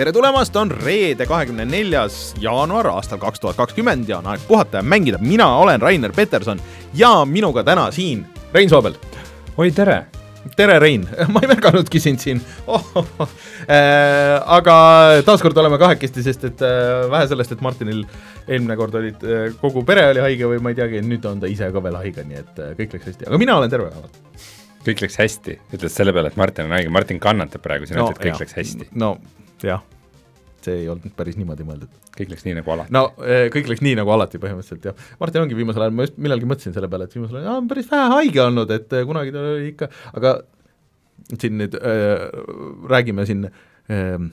tere tulemast, on reede, kahekümne neljas jaanuar aastal kaks tuhat kakskümmend ja on aeg puhata ja mängida. mina olen Rainer Peterson ja minuga täna siin Rein Soobel. oi, tere! tere, Rein, ma ei märganudki sind siin oh,. Oh, oh. Äh, aga taaskord oleme kahekesti, sest et äh, vähe sellest, et Martinil eelmine kord olid äh,, kogu pere oli haige või ma ei teagi, nüüd on ta ise ka veel haige, nii et äh, kõik läks hästi, aga mina olen terve vähemalt kõik läks hästi, ütled selle peale, et Martin on haige, Martin kannatab praegu, sina no, ütled, kõik jah. läks hästi. no jah, see ei olnud päris niimoodi mõeldud. kõik läks nii nagu alati. no eh, kõik läks nii nagu alati põhimõtteliselt jah. Martin ongi viimasel ajal, ma just millalgi mõtlesin selle peale, et viimasel ajal on päris vähe haige olnud, et eh, kunagi ta oli ikka, aga siin nüüd äh, räägime siin äh,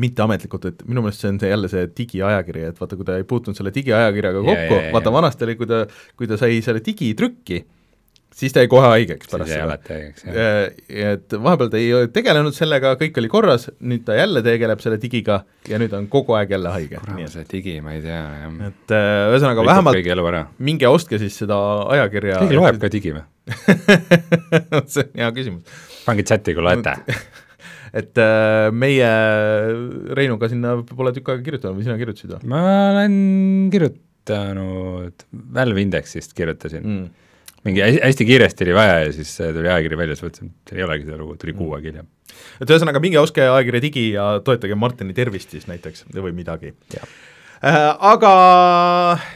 mitteametlikult, et minu meelest see on see jälle see digiajakiri, et vaata, kui ta ei puutunud selle digiajakirjaga kokku, vaata vanasti oli, kui ta, kui ta sai selle digitrükki, siis ta jäi kohe haigeks pärast siis seda. haigeks, jah. et vahepeal ta ei tegelenud sellega, kõik oli korras, nüüd ta jälle tegeleb selle digiga ja nüüd on kogu aeg jälle haige. kurat, see digi, ma ei tea, jah. et äh, ühesõnaga vähemalt minge ostke siis seda ajakirja. keegi loeb ka digi või see on hea küsimus. pange chati, kui loete et äh, meie Reinuga sinna pole tükk aega kirjutanud või sina kirjutasid või? ma olen kirjutanud, Valve Indexist kirjutasin mm mingi hästi kiiresti oli vaja ja siis tuli ajakiri välja, siis mõtlesin, et ei olegi seda lugu, tuli kuu aega hiljem. et ühesõnaga, minge ostke ajakirja Digi ja toetage Martini tervist siis näiteks või midagi. Äh, aga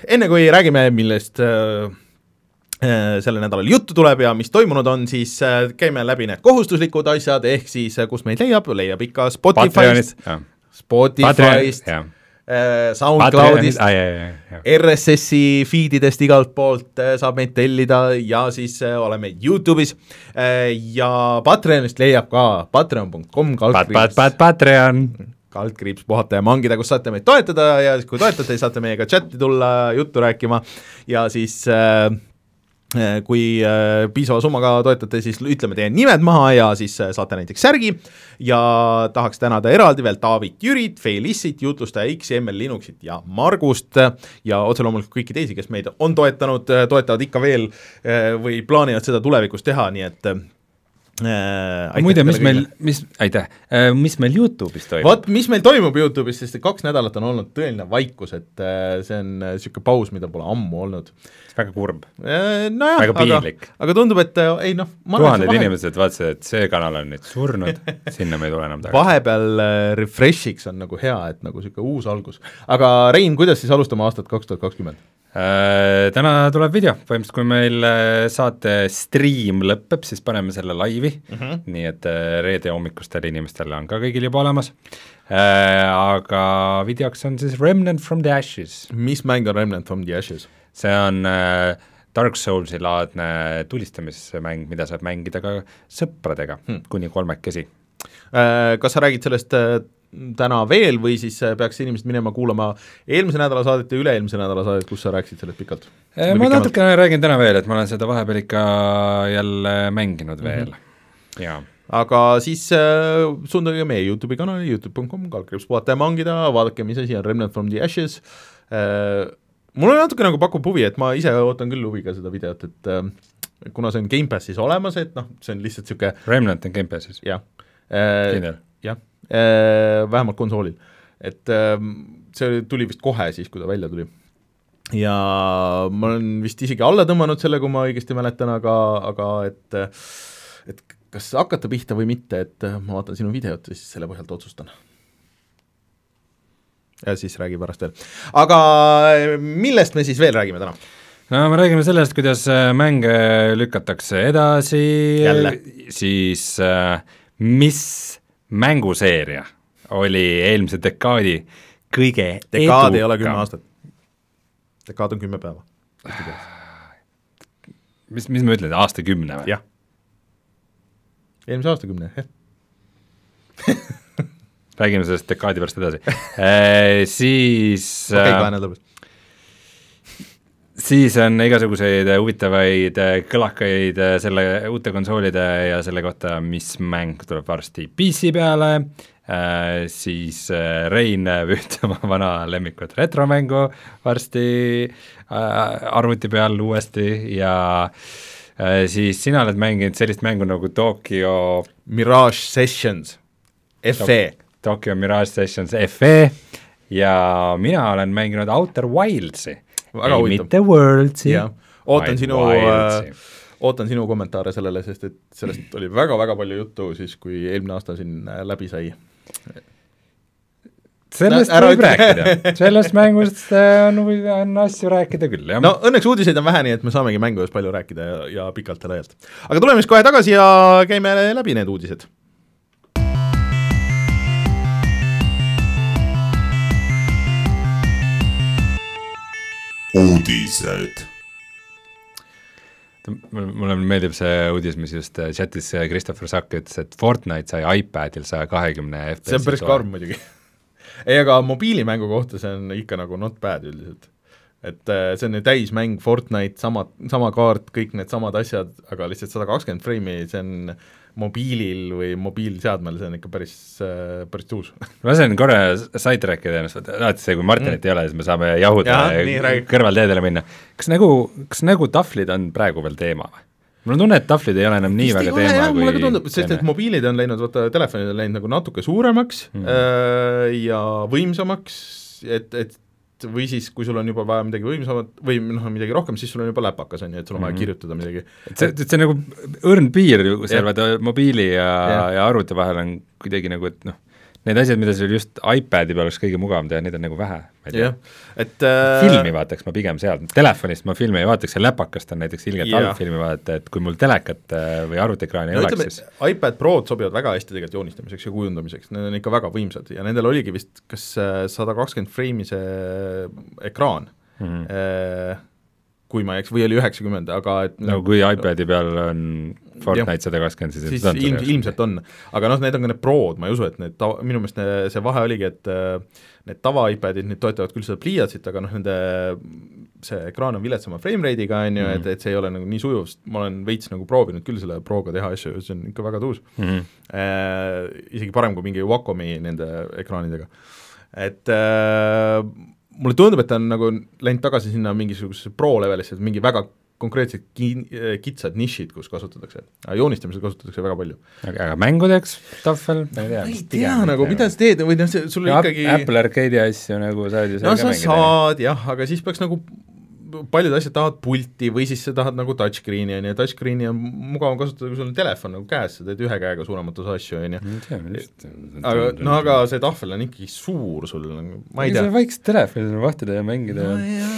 enne kui räägime, millest äh, äh, sellel nädalal juttu tuleb ja mis toimunud on, siis käime läbi need kohustuslikud asjad, ehk siis kus meid leiab, leiab ikka Spotify'st, Spotify'st, Äh, SoundCloudist, RSS-i feedidest igalt poolt äh, saab meid tellida ja siis äh, oleme Youtube'is. Ja Patreonist leiab ka patreon.com kaldkriips. pat, Patreon. Kaldkriips puhata ja mangida, kus saate meid toetada ja kui toetate, saate meiega chati tulla, juttu rääkima. Ja siis äh, Äh, kui äh, piisava summaga toetate, siis ütleme teie nimed maha ja siis äh, saate näiteks särgi. Ja tahaks tänada eraldi veel Taavit Jürit, Felissit, jutlustaja X-i, ML Linuxit ja Margust. Ja otse loomulikult kõiki teisi, kes meid on toetanud, toetavad ikka veel või plaanivad seda tulevikus teha, nii et äh,. muide, mis meil, mis, aitäh äh,, mis meil Youtube'is toimub? vot, mis meil toimub Youtube'is, sest kaks nädalat on olnud tõeline vaikus, et äh, see on niisugune äh, paus, mida pole ammu olnud. väga kurb äh,. nojah, aga, aga tundub, et ei noh tuhanded vahe... inimesed vaatasid, et see kanal on nüüd surnud sinna me ei tule enam tagasi. vahepeal refresh'iks on nagu hea, et nagu niisugune uus algus. aga Rein, kuidas siis alustame aastat kaks tuhat kakskümmend? Äh, täna tuleb video, põhimõtteliselt kui meil äh, saate stream lõpeb, siis paneme selle laivi mm, -hmm. nii et äh, reede hommikustel inimestel on ka kõigil juba olemas. Aga videoks on siis Remnant from the Ashes. mis mäng on Remnant from the Ashes? see on Dark Soulsi laadne tulistamismäng, mida saab mängida ka sõpradega hmm. kuni kolmekesi. Kas sa räägid sellest täna veel või siis äh, peaks inimesed minema kuulama eelmise nädala saadet ja üle-eelmise nädala saadet, kus sa rääkisid sellest pikalt? Äh, ma natukene räägin täna veel, et ma olen seda vahepeal ikka jälle mänginud veel mm, -hmm. jaa aga siis äh, suunduge meie Youtube'i kanali, Youtube.com, kaldkriips puhata ja mangida, vaadake, mis asi on Remnant from the Ashes äh,, mulle natuke nagu pakub huvi, et ma ise ootan küll huviga seda videot, et äh, kuna see on Gamepassis olemas, et noh, see on lihtsalt niisugune Remnant on Gamepassis? jah äh,. Äh, vähemalt konsoolil. et ähm, see tuli vist kohe siis, kui ta välja tuli. ja ma olen vist isegi alla tõmmanud selle, kui ma õigesti mäletan, aga, aga et et kas hakata pihta või mitte, et ma vaatan sinu videot ja siis selle põhjalt otsustan ja siis räägi pärast veel. aga millest me siis veel räägime täna? no me räägime sellest, kuidas äh, mänge lükatakse edasi, siis äh, mis mänguseeria oli eelmise dekaadi kõige dekaad ei ole kümme aastat. dekaad on kümme päeva. mis, mis ma ütlen, aastakümne või? jah. eelmise aastakümne, jah räägime sellest dekaadi pärast edasi e,. Siis okei okay,, kahe nädala pärast siis on igasuguseid huvitavaid kõlakaid selle uute konsoolide ja selle kohta, mis mäng tuleb varsti PC peale. Äh,, siis äh, Rein näeb ühte oma vana lemmikut retromängu varsti äh, arvuti peal uuesti ja äh, siis sina oled mänginud sellist mängu nagu Tokyo Mirage Sessions, FE Tokyo Mirage Sessions FE ja mina olen mänginud Outer Wildsi. Väga huvitav. mitte Worldsi. ootan sinu, äh, ootan sinu kommentaare sellele, sest et sellest oli väga-väga palju juttu siis, kui eelmine aasta siin äh, läbi sai sellest Ära võib rääkida, sellest mängust äh, on, on asju rääkida küll, jah no õnneks uudiseid on vähe, nii et me saamegi mängudest palju rääkida ja, ja pikalt ja laialt. aga tuleme siis kohe tagasi ja käime läbi need uudised. Uudised mulle, meeldib see uudis, mis just äh, chatis äh, Christopher Sack ütles, et Fortnite sai iPadil saja kahekümne FPS-i see on päris karm muidugi. Ei, aga mobiilimängu kohta see on ikka nagu not bad üldiselt. et äh, see on ju täismäng, Fortnite, sama, sama kaart, kõik needsamad asjad, aga lihtsalt sada kakskümmend freimi, see on mobiilil või mobiilseadmel, see on ikka päris, päris tuus ma lasen korra sidetrack ida ennast, alati see, kui Martinit mm. ei ole, siis me saame jahuda Jah, ja räägi. kõrvalteedele minna. kas nägu, kas nägutahvlid on praegu veel teema või? mul on tunne, et tahvlid ei ole enam nii Vist väga ole, teema jah, kui mulle ka tundub, sest et mobiilid on läinud, vaata telefonid on läinud nagu natuke suuremaks Mm. mm. ja võimsamaks, et, et või siis, kui sul on juba vaja midagi võimsamat või noh, midagi rohkem, siis sul on juba läpakas, on ju, et sul on vaja Mhm. kirjutada midagi. et see, et see on nagu õrn piir ju seal vaata mobiili ja, Jah. ja arvuti vahel on kuidagi nagu, et noh, need asjad, mida sul just iPadi peal oleks kõige mugavam teha, neid on nagu vähe, ma ei tea et äh, filmi vaataks ma pigem sealt, telefonist ma filmi ei vaataks ja läpakast on näiteks ilgelt halb filmi vaadata, et kui mul telekat äh, või arvutiekraani ei no oleks, ütleme siis, iPad Prod sobivad väga hästi tegelikult joonistamiseks ja kujundamiseks, need on ikka väga võimsad ja nendel oligi vist kas sada kakskümmend freimi see ekraan mm., kui ma ei eksi, või oli üheksakümmend, aga et no kui iPadi peal on Fortnite sada kakskümmend, siis siis ilm, ilmselt on, aga noh, need on ka need Prod, ma ei usu, et need tava, minu meelest see vahe oligi, et äh, need tava iPadid, need toetavad küll seda pliiatsit, aga noh, nende see ekraan on viletsama frame rate'iga, on ju, Mhm. et, et see ei ole nagu nii sujuv, sest ma olen veits nagu proovinud küll selle Proga teha asju, see on ikka väga tuus mm. -hmm. äh, isegi parem kui mingi Wacomi nende ekraanidega. et äh, mulle tundub, et ta on nagu läinud tagasi sinna mingisugusesse pro levelisse, et mingi väga konkreetsed ki-, kitsad nišid, kus kasutatakse, joonistamisel kasutatakse väga palju. aga, mängudeks tahvel, ma ei tea. ei tea nagu, mida sa teed või noh, see sul ja ikkagi Apple Arcade'i asju nagu saad ju no seal sa ka mängida. saad jah, aga siis peaks nagu paljud asjad tahavad pulti või siis sa tahad nagu touchscreen'i, on ju, touchscreen'i on mugavam kasutada, kui sul on telefon nagu käes, sa teed ühe käega suuremat osa asju, on ju. aga no aga see tahvel on ikkagi suur sul, nagu ma ei tea. väikest telefoni saab vahtida ja mängida no, ja.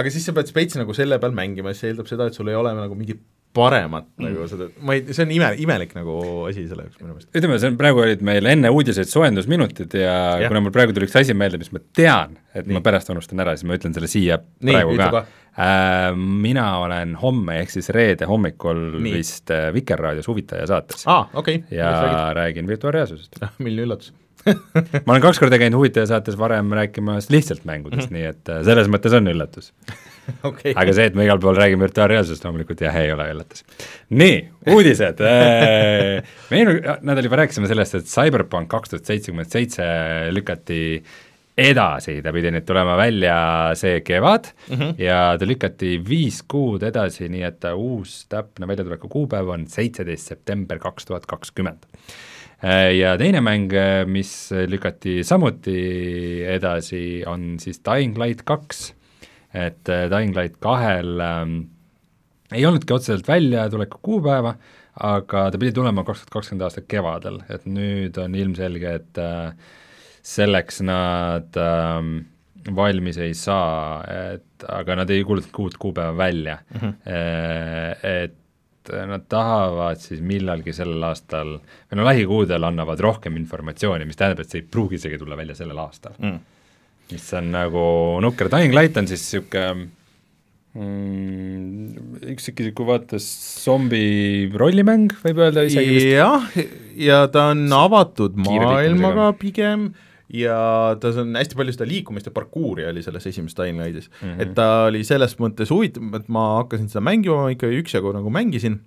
Aga siis sa pead veits nagu selle peal mängima, siis see eeldab seda, et sul ei ole nagu mingit paremat mm. nagu seda, ma ei, see on ime, imelik nagu asi selle jaoks minu meelest. ütleme, see on, praegu olid meil enne uudiseid soojendusminutid ja, ja kuna mul praegu tuli üks asi meelde, mis ma tean, et Nii. ma pärast unustan ära, siis ma ütlen selle siia Nii, praegu ka äh, mina olen homme ehk siis reede hommikul Nii. Vist äh, Vikerraadios Huvitaja saates aa, okei okay. ja räägin virtuaalreaalsusest. milline üllatus ma olen kaks korda käinud Huvitaja saates varem rääkimas lihtsalt mängudest mm, -hmm. nii et äh, selles mõttes on üllatus okay. aga see, et me igal pool räägime virtuaalreaalsusest, loomulikult jah, ei ole üllatus. nii, uudised me eelmine nädal juba rääkisime sellest, et CyberPunk kaks tuhat seitsekümmend seitse lükati edasi, ta pidi nüüd tulema välja see kevad mm -hmm. ja ta lükati viis kuud edasi, nii et uus täpne väljatuleku kuupäev on seitseteist september kaks tuhat kakskümmend ja teine mäng, mis lükati samuti edasi, on siis Dying Light kaks et äh, Dying Light kahel ähm, ei olnudki otseselt väljatuleku kuupäeva, aga ta pidi tulema kaks tuhat kakskümmend aasta kevadel, et nüüd on ilmselge, et äh, selleks nad ähm, valmis ei saa, et aga nad ei kuulutanud uut kuupäeva välja mm. -hmm. et nad tahavad siis millalgi sellel aastal või no lähikuudel annavad rohkem informatsiooni, mis tähendab, et see ei pruugi isegi tulla välja sellel aastal mm. mis on nagu nukker, Dying Light on siis niisugune mm, üks sihuke vaata zombi rollimäng, võib öelda isegi vist. jah, ja ta on avatud maailmaga pigem ja ta on hästi palju seda liikumist ja parkuuri oli selles esimeses Dying Lightis mm. -hmm. et ta oli selles mõttes huvitav, et ma hakkasin seda mängima, ma ikka üksjagu nagu mängisin,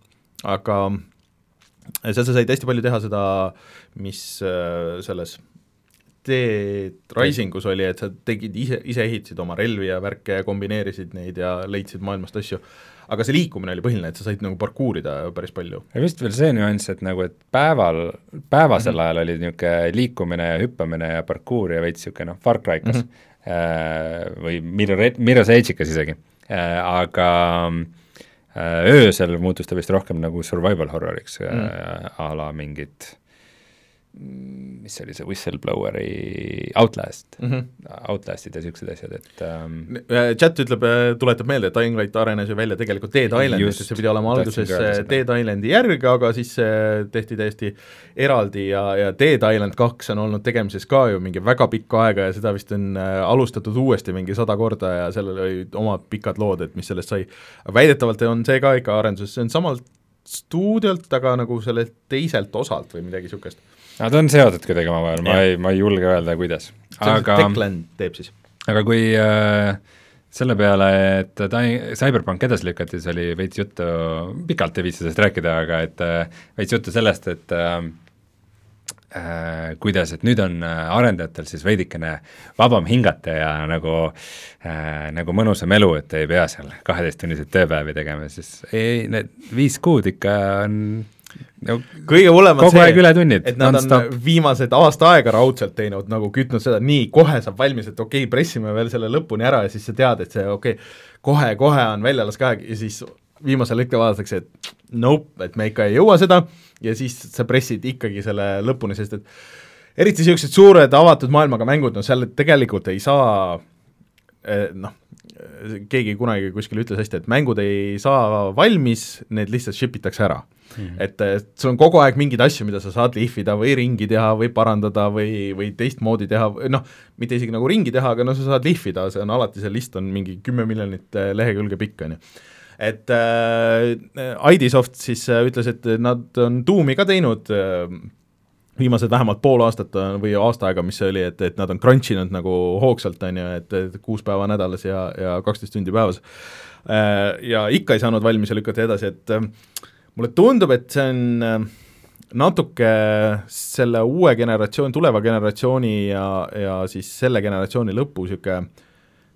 aga seal sa said hästi palju teha seda, mis äh, selles Dead Risingus oli, et sa tegid ise, ise ehitasid oma relvi ja värke ja kombineerisid neid ja leidsid maailmast asju, aga see liikumine oli põhiline, et sa said nagu parkuurida päris palju. ja vist veel see nüanss, et nagu, et päeval, päevasel mm -hmm. ajal oli niisugune liikumine ja hüppamine ja parkuur ja veits niisugune noh, Far Cry'kas mm -hmm. või Mirror, Mirror's Edge'ikas isegi, äh, aga äh, öösel muutus ta vist rohkem nagu survival horror'iks mm, -hmm. a la mingid Mm, mis oli see Whistlebloweri Outlast mm, -hmm. Outlastid ja niisugused asjad, et ähm, chat ütleb, äh, tuletab meelde, et Dying Light arenes ju välja tegelikult Dead Islandist, et see pidi olema alguses äh, Dead Islandi järg, aga siis see tehti täiesti eraldi ja, ja Dead Island kaks on olnud tegemises ka ju mingi väga pikka aega ja seda vist on äh, alustatud uuesti mingi sada korda ja sellel olid omad pikad lood, et mis sellest sai. väidetavalt on see ka ikka arenduses, see on samalt stuudiolt, aga nagu sellelt teiselt osalt või midagi niisugust Nad on seotud kuidagi omavahel, ma ei, ma ei julge öelda, kuidas. aga Declan teeb siis. aga kui äh, selle peale, et ta Cyberpunk edasi lükati, siis oli veits juttu, pikalt ei viitsi sellest rääkida, aga et äh, veits juttu sellest, et äh, äh, kuidas, et nüüd on äh, arendajatel siis veidikene vabam hingata ja nagu äh,, nagu mõnusam elu, et ei pea seal kaheteisttunniseid tööpäevi tegema, siis ei, need viis kuud ikka on no kõige hullem on see, et nad on viimased aasta aega raudselt teinud, nagu kütnud seda, nii, kohe saab valmis, et okei okay,, pressime veel selle lõpuni ära ja siis sa tead, et see okei okay,, kohe-kohe on väljalaske aeg ja siis viimasel hetkel vaadatakse, et nope, et me ikka ei jõua seda ja siis sa pressid ikkagi selle lõpuni, sest et eriti niisugused suured avatud maailmaga mängud, no seal tegelikult ei saa eh, noh, keegi kunagi kuskil ütles hästi, et mängud ei saa valmis, need lihtsalt ship itakse ära Mm -hmm. et, sul on kogu aeg mingeid asju, mida sa saad lihvida või ringi teha või parandada või, või teistmoodi teha, noh, mitte isegi nagu ringi teha, aga no sa saad lihvida, see on alati, see list on mingi kümme miljonit äh, lehekülge pikk, on ju. et äh, IDsoft siis äh, ütles, et nad on Doomi ka teinud äh, viimased vähemalt pool aastat või aasta aega, mis see oli, et, et nad on crunch inud nagu hoogsalt, on ju, et, et kuus päeva nädalas ja, ja kaksteist tundi päevas äh,. Ja ikka ei saanud valmis ja lükati edasi, et äh, mulle tundub, et see on äh, natuke selle uue generatsioon, tuleva generatsiooni ja, ja siis selle generatsiooni lõpu niisugune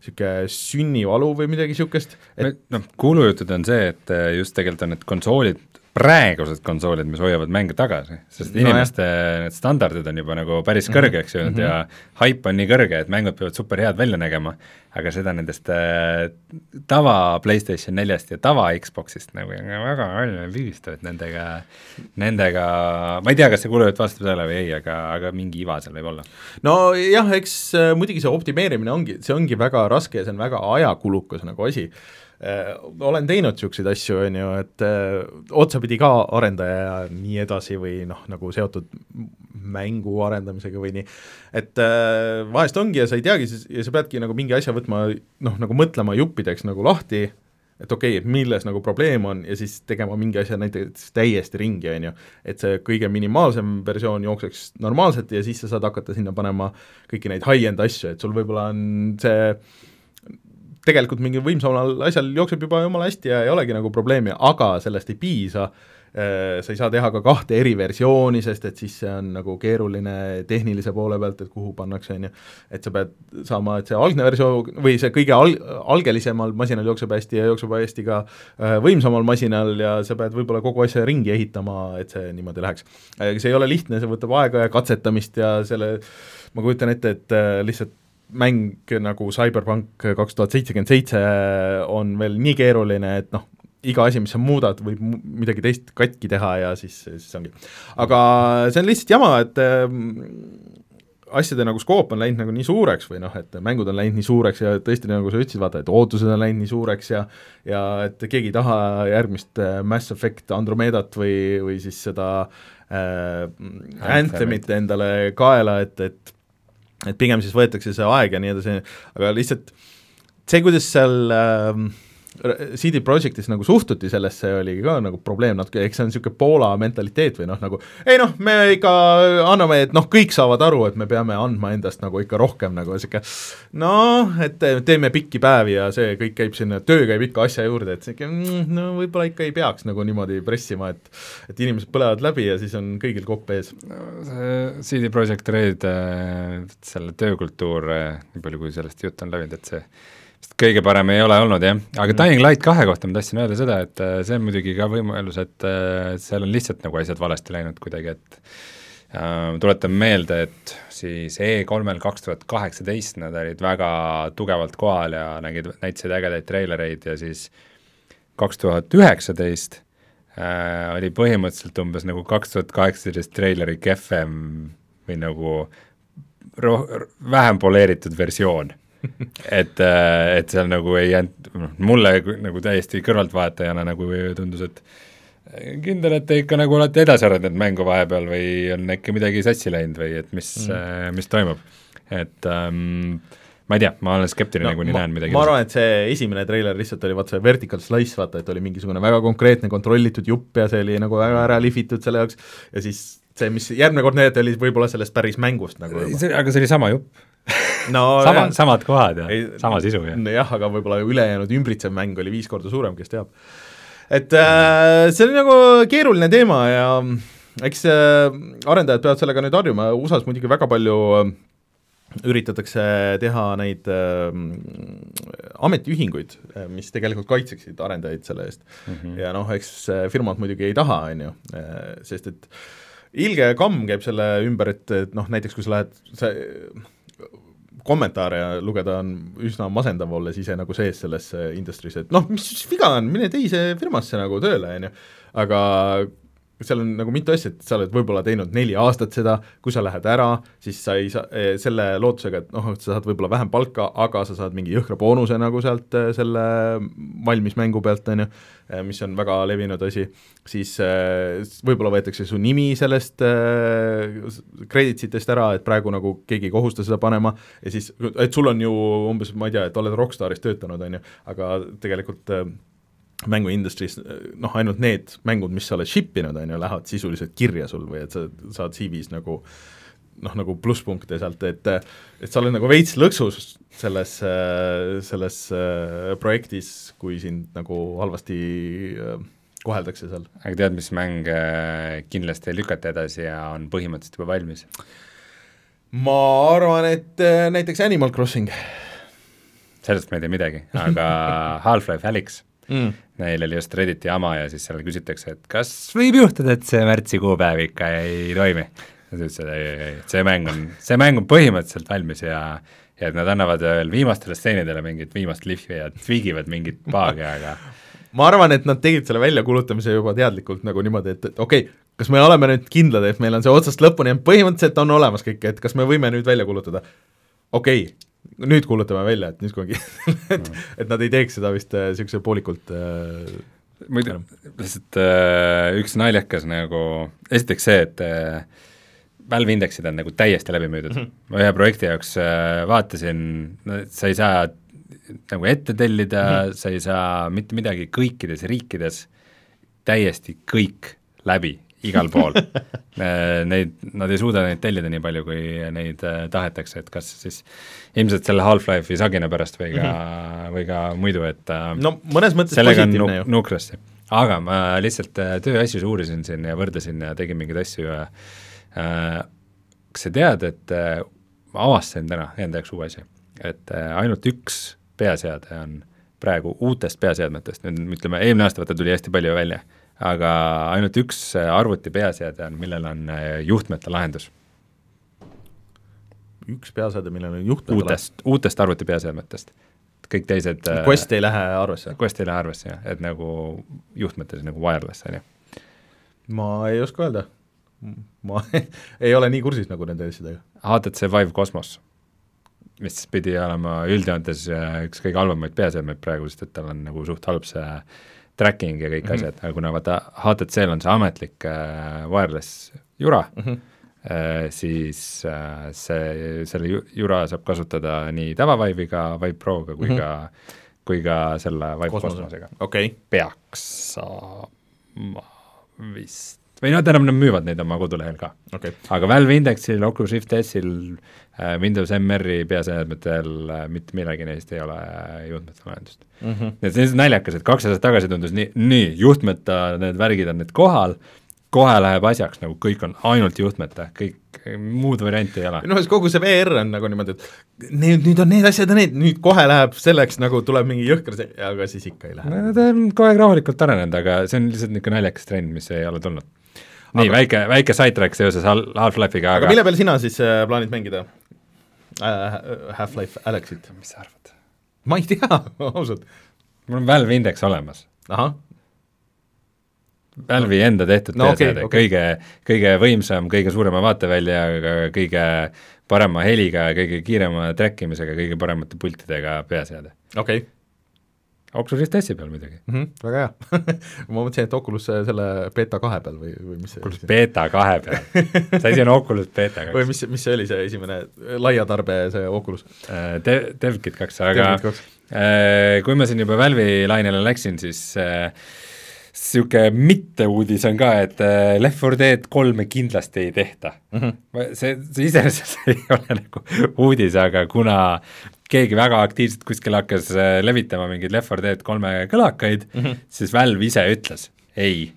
niisugune sünnivalu või midagi niisugust et.... noh, kuulujutud on see, et just tegelikult on need konsoolid praegused konsoolid, mis hoiavad mänge tagasi, sest no inimeste jah. need standardid on juba nagu päris mhm. kõrgeks jõudnud mm -hmm. ja haip on nii kõrge, et mängud peavad super head välja nägema, aga seda nendest äh, tava PlayStation neljast ja tava Xboxist nagu väga püüsta, et nendega, nendega, ma ei tea, kas see kulujutt vastab tõele või ei, aga, aga mingi iva seal võib olla. nojah, eks äh, muidugi see optimeerimine ongi, see ongi väga raske ja see on väga ajakulukas nagu asi olen teinud niisuguseid asju, on ju, et äh, otsapidi ka arendaja ja nii edasi või noh, nagu seotud mängu arendamisega või nii, et äh, vahest ongi ja sa ei teagi ja sa peadki nagu mingi asja võtma noh, nagu mõtlema juppideks nagu lahti, et okei okay,, et milles nagu probleem on ja siis tegema mingi asja näiteks täiesti ringi, on ju. et see kõige minimaalsem versioon jookseks normaalselt ja siis sa saad hakata sinna panema kõiki neid high-end asju, et sul võib-olla on see tegelikult mingi võimsamal asjal jookseb juba jumala hästi ja ei olegi nagu probleemi, aga sellest ei piisa, äh, sa ei saa teha ka kahte eri versiooni, sest et siis see on nagu keeruline tehnilise poole pealt, et kuhu pannakse, on ju, et sa pead saama, et see algne versioon või see kõige al-, algelisemal masinal jookseb hästi ja jookseb hästi ka äh, võimsamal masinal ja sa pead võib-olla kogu asja ringi ehitama, et see niimoodi läheks. see ei ole lihtne, see võtab aega ja katsetamist ja selle ma kujutan ette, et äh, lihtsalt mäng nagu Cyberpunk kaks tuhat seitsekümmend seitse on veel nii keeruline, et noh, iga asi, mis sa muudad, võib midagi teist katki teha ja siis, siis ongi. aga see on lihtsalt jama, et äh, asjade nagu skoop on läinud nagu nii suureks või noh, et mängud on läinud nii suureks ja tõesti, nagu sa ütlesid, vaata, et ootused on läinud nii suureks ja ja et keegi ei taha järgmist äh, Mass Effect Andromedat või, või siis seda äh, Anthemit endale kaela, et, et et pigem siis võetakse see aeg ja nii edasi, aga lihtsalt see, kuidas seal äh, CD Projektis nagu suhtuti sellesse, oli ka nagu probleem natuke, eks see on niisugune Poola mentaliteet või noh, nagu ei noh, me ikka anname, et noh, kõik saavad aru, et me peame andma endast nagu ikka rohkem nagu niisugune noh, et teeme pikki päevi ja see kõik käib sinna, töö käib ikka asja juurde, et niisugune mm, no võib-olla ikka ei peaks nagu niimoodi pressima, et et inimesed põlevad läbi ja siis on kõigil kopp ees no,. CD Projekt Red, äh, selle töökultuur, äh, nii palju kui sellest juttu on läinud, et see kõige parem ei ole olnud jah, aga mm. Dying Light kahe kohta ma tahtsin öelda seda, et äh, see on muidugi ka võimalus, et äh, seal on lihtsalt nagu asjad valesti läinud kuidagi, et äh, tuletan meelde, et siis E3-l kaks tuhat kaheksateist nad olid väga tugevalt kohal ja nägid, näitasid ägedaid treilereid ja siis kaks tuhat üheksateist äh, oli põhimõtteliselt umbes nagu kaks tuhat kaheksateist treileri kehvem või nagu roh-, vähem poleeritud versioon et, äh, et seal nagu ei jäänud, noh, mulle nagu täiesti kõrvaltvaatajana nagu tundus, et kindel, et te ikka nagu olete edasi arendanud mängu vahepeal või on äkki midagi sassi läinud või et mis mm., mis toimub. et ähm, ma ei tea, ma olen skeptiline no,, kuni näen midagi. ma arvan, et see esimene treiler lihtsalt oli vaata see vertical slice, vaata, et oli mingisugune väga konkreetne kontrollitud jupp ja see oli nagu väga ära lihvitud selle jaoks ja siis see, mis järgmine kord näidati, oli võib-olla sellest päris mängust nagu juba. aga see oli sama jupp no sama, samad kohad ja ei, sama sisu ja. jah, aga võib-olla ülejäänud ümbritsev mäng oli viis korda suurem, kes teab. et äh, see oli nagu keeruline teema ja eks äh, arendajad peavad sellega nüüd harjuma, USA-s muidugi väga palju äh, üritatakse teha neid äh, ametiühinguid, äh, mis tegelikult kaitseksid arendajaid selle eest mm. -hmm. ja noh, eks firmad muidugi ei taha, on ju, äh, sest et ilge kamm käib selle ümber, et, et noh, näiteks kui sa lähed, sa kommentaare lugeda on üsna masendav, olles ise nagu sees selles industry's, et noh, mis viga on, mine teise firmasse nagu tööle, on ju, aga seal on nagu mitu asja, et sa oled võib-olla teinud neli aastat seda, kui sa lähed ära, siis sa ei saa, eh, selle lootusega, et noh, et sa saad võib-olla vähem palka, aga sa saad mingi jõhkra boonuse nagu sealt eh, selle valmis mängu pealt, on ju, mis on väga levinud asi, siis võib-olla võetakse su nimi sellest creditsitest ära, et praegu nagu keegi ei kohusta seda panema ja siis, et sul on ju umbes, ma ei tea, et oled Rockstaris töötanud, on ju, aga tegelikult mänguindustry's noh, ainult need mängud, mis sa oled ship inud, on ju, lähevad sisuliselt kirja sul või et sa saad CV-s nagu noh, nagu plusspunkte sealt, et et sa oled nagu veits lõksus selles, selles äh, projektis, kui sind nagu halvasti äh, koheldakse seal. aga tead, mis mäng äh, kindlasti ei lükata edasi ja on põhimõtteliselt juba valmis? ma arvan, et näiteks Animal Crossing. sellest ma ei tea midagi, aga Half-Life Alyx mm. Neil oli just Redditi jama ja siis seal küsitakse, et kas võib juhtuda, et see märtsi kuupäev ikka ei toimi. Ja ta ütles, et ei, ei, ei, see mäng on, see mäng on põhimõtteliselt valmis ja ja et nad annavad veel viimastele stseenidele mingit viimast lihvi ja tweagivad mingit paagi, aga ma arvan, et nad tegid selle väljakuulutamise juba teadlikult nagu niimoodi, et, et okei okay,, kas me oleme nüüd kindlad, et meil on see otsast lõpuni, põhimõtteliselt on olemas kõik, et kas me võime nüüd välja kuulutada? okei okay,, nüüd kuulutame välja, et nüüd kui et, et nad ei teeks seda vist niisuguse äh, poolikult äh, muidu, lihtsalt äh, üks naljakas nagu, esiteks see, et äh, Valve indeksid on nagu täiesti läbi müüdud mm, -hmm. ma ühe projekti jaoks äh, vaatasin, no sa ei saa nagu ette tellida mm, -hmm. sa ei saa mitte midagi kõikides riikides, täiesti kõik läbi igal pool äh, Neid, nad ei suuda neid tellida nii palju, kui neid äh, tahetakse, et kas siis ilmselt selle Half-Life'i sagina pärast või ka mm, -hmm. või ka muidu, et no mõnes mõttes positiivne ju. nukrasti. aga ma lihtsalt tööasjus uurisin siin ja võrdlesin ja tegin mingeid asju ja äh, kas sa tead, et äh, ma avastasin täna enda jaoks uue asja, et äh, ainult üks peaseade on praegu uutest peaseadmetest, nüüd ütleme, eelmine aasta vaata tuli hästi palju välja aga ainult üks äh, arvuti peaseade on, millel on äh, juhtmete lahendus. üks peaseade, millel on juhtmete uutest, uutest arvuti peaseadmetest. kõik teised äh, Quest ei lähe arvesse? Quest ei lähe arvesse jah, et nagu juhtmetes nagu wireless, on ju. ma ei oska öelda. Ma ei ole nii kursis nagu nende asjadega. HTC Vive Cosmos, mis pidi olema üldjoontes üks kõige halvemaid peaseadmeid praegu, sest et tal on nagu suht halb see tracking ja kõik mm -hmm. asjad, aga kuna vaata HTC-l on see ametlik äh, wireless jura mm, -hmm. äh, siis äh, see, selle jura saab kasutada nii tavavive'iga, Vive Proga kui mm -hmm. ka kui ka selle Vive Kosmose. kosmosega. okay., peaks saama vist, või noh, tähendab, nad müüvad neid oma kodulehel ka. okay., aga Valve Indexil, Oculus Rift S-il, Windows MR-i peaseadmetel äh, mitte millegi neist ei ole äh, juhtmete lahendust mm. -hmm. et see on naljakas, et kaks aastat tagasi tundus nii, nii, juhtmeta need värgid on nüüd kohal, kohe läheb asjaks, nagu kõik on ainult juhtmeta, kõik muud varianti ei ole. meelest kogu see VR on nagu niimoodi, et need, nüüd on need asjad ja need, nüüd kohe läheb selleks nagu tuleb mingi jõhker see, aga siis ikka ei lähe. no ta on kogu aeg rahulikult arenenud, aga see on lihtsalt niisugune naljakas trend, mis ei ole tulnud. Nii Aga- väike, väike sidetrack seoses Hal- Half-Life'iga, aga aga, mille peal sina siis äh, plaanid mängida äh, Half-Life Alyxit? mis sa arvad? ma ei tea, ausalt. mul on Valve Index olemas. ahah, Valve'i enda tehtud No peaseade okei. okay., kõige, kõige võimsam, kõige suurema vaateväljaga, kõige parema heliga, kõige kiirema track imisega, kõige paremate pultidega peaseade. okei Oculus Rift S-i peal muidugi. mm, -hmm, väga hea ma mõtlesin, et Oculus äh, selle beeta kahe peal või, või mis see Oculus Beta kahe peal. see asi on Oculus Beta või kaks. mis, mis see oli, see esimene laia tarbe see Oculus? Dev, DevKit kaks, aga äh, kui ma siin juba Valve'i lainele läksin, siis niisugune äh, mitteuudis on ka, et äh, Left 4 Dead kolme kindlasti ei tehta. Mhm. see, see iseenesest ei ole nagu uudis, aga kuna keegi väga aktiivselt kuskil hakkas äh, levitama mingeid Left 4 Dead kolme kõlakaid mm, -hmm. siis Valve ise ütles ei,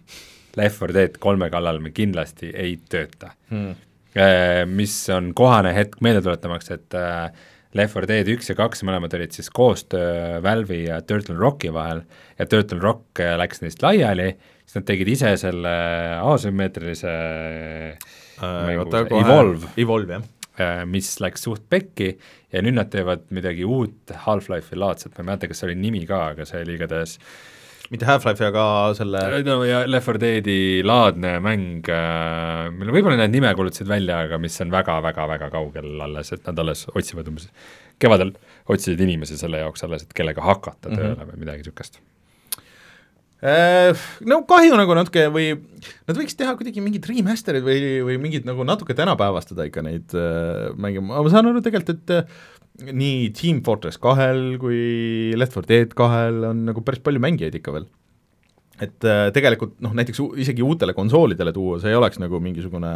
Left 4 Dead kolme kallal me kindlasti ei tööta Hmm. Äh, mis on kohane hetk meelde tuletamaks, et äh, Left 4 Dead üks ja kaks mõlemad olid siis koostöö Valve'i ja Turtle Rocki vahel ja Turtle Rock äh, läks neist laiali, siis nad tegid ise selle asümmeetrilise mängu, see Evolve, Evolve, jah. äh, mis läks suht pekki ja nüüd nad teevad midagi uut Half-Life'i laadset, ma ei mäleta, kas see oli nimi ka, aga see oli igatahes mitte Half-Life, aga selle no ja Left 4 Deadi laadne mäng äh,, mille võib-olla nad nime kuulutasid välja, aga mis on väga-väga-väga kaugel alles, et nad alles otsivad umbes, kevadel otsisid inimesi selle jaoks alles, et kellega hakata Mhm. tööle mm -hmm. või midagi niisugust. Äh, no kahju nagu natuke või nad võiks teha kuidagi mingid remaster'id või, või mingid nagu natuke tänapäevastada ikka neid äh, mänge, ma saan aru tegelikult, et äh, nii Team Fortress kahel kui Left 4 Dead kahel on nagu päris palju mängijaid ikka veel. et äh, tegelikult noh, näiteks isegi uutele konsoolidele tuua, see ei oleks nagu mingisugune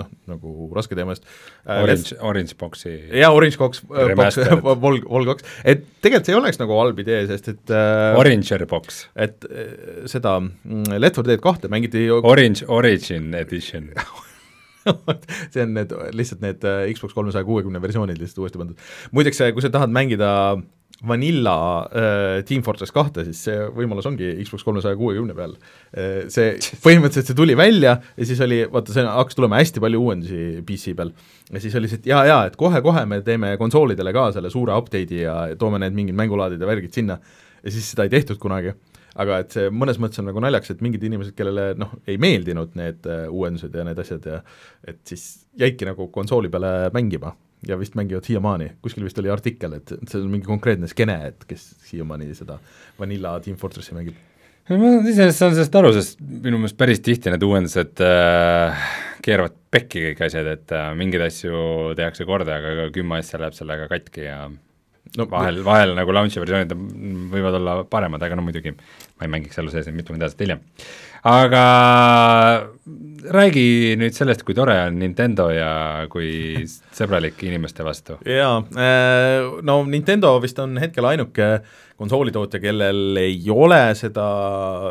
noh, nagu raske teema, sest äh, Orange, Orange Boxi jaa, Orange Box, Box Remastered. Vol, Vol kaks, et tegelikult see ei oleks nagu halb idee, sest et äh, Oranger Box, et äh, seda mm, Left 4 Dead kahte mängiti Orange Origin Edition. see on need, lihtsalt need äh, Xbox kolmesaja kuuekümne versioonid lihtsalt uuesti pandud. muideks, kui sa tahad mängida Vanilla äh, Team Fortress kahte, siis see võimalus ongi Xbox kolmesaja kuuekümne peal äh,. see, põhimõtteliselt see tuli välja ja siis oli, vaata see hakkas tulema hästi palju uuendusi PC peal. ja siis oli see, et jaa, jaa, et kohe-kohe me teeme konsoolidele ka selle suure update'i ja toome need mingid mängulaadid ja värgid sinna ja siis seda ei tehtud kunagi aga et see mõnes mõttes on nagu naljakas, et mingid inimesed, kellele noh, ei meeldinud need äh, uuendused ja need asjad ja et siis jäidki nagu konsooli peale mängima ja vist mängivad siiamaani, kuskil vist oli artikkel, et see on mingi konkreetne skeene, et kes siiamaani seda Vanilla Team Fortressi mängib. ma iseenesest saan sellest aru, sest minu meelest päris tihti need uuendused äh, keeravad pekki kõik asjad, et äh, mingeid asju tehakse korda, aga kümme asja läheb sellega katki ja no vahel, vahel nagu launch'i versioonid võivad olla paremad, aga no muidugi ma ei mängiks selle sees mitukümmend aastat hiljem. aga räägi nüüd sellest, kui tore on Nintendo ja kui sõbralik inimeste vastu. jaa, no Nintendo vist on hetkel ainuke konsoolitootja, kellel ei ole seda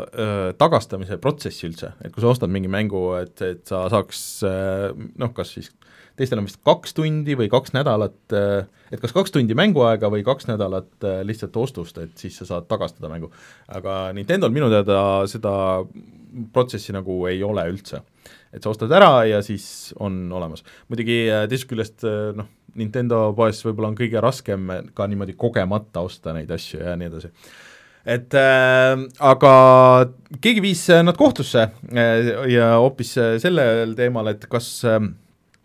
öö, tagastamise protsessi üldse, et kui sa ostad mingi mängu, et, et sa saaks öö, noh, kas siis teistel on vist kaks tundi või kaks nädalat, et kas kaks tundi mänguaega või kaks nädalat öö, lihtsalt ostust, et siis sa saad tagastada mängu. aga Nintendo'l minu teada seda protsessi nagu ei ole üldse et sa ostad ära ja siis on olemas. muidugi äh, teisest küljest äh, noh, Nintendo poes võib-olla on kõige raskem ka niimoodi kogemata osta neid asju ja nii edasi. et äh, aga keegi viis äh, nad kohtusse äh, ja hoopis äh, sellel teemal, et kas äh,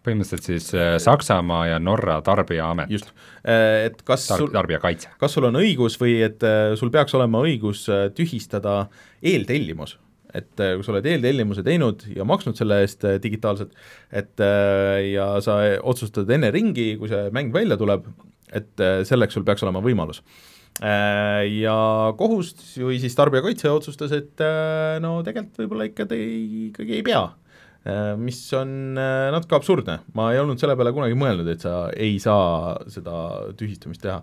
põhimõtteliselt siis äh, Saksamaa ja Norra Tarbijaamet, just, et kas tar- sul, tarbijakaitse. kas sul on õigus või et äh, sul peaks olema õigus äh, tühistada eeltellimus et äh, kui sa oled eeltellimuse teinud ja maksnud selle eest äh, digitaalselt, et äh, ja sa otsustad enne ringi, kui see mäng välja tuleb, et äh, selleks sul peaks olema võimalus äh, ja kohus või siis tarbijakaitse otsustas, et äh, no tegelikult võib-olla ikka te ikkagi ei pea. Mis on natuke absurdne, ma ei olnud selle peale kunagi mõelnud, et sa ei saa seda tühistamist teha.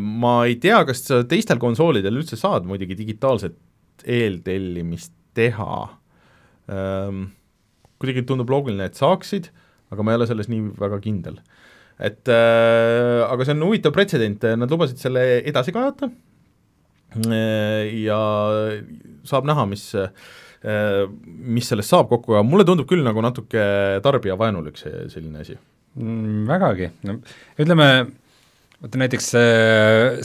Ma ei tea, kas sa teistel konsoolidel üldse saad muidugi digitaalset eeltellimist teha. Kuidagi tundub loogiline, et saaksid, aga ma ei ole selles nii väga kindel et äh, aga see on huvitav pretsedent, nad lubasid selle edasi kaevata äh, ja saab näha, mis äh, mis sellest saab kokku, aga mulle tundub küll nagu natuke tarbijavaenulik see selline asi mm,. vägagi, no ütleme, vaata näiteks see,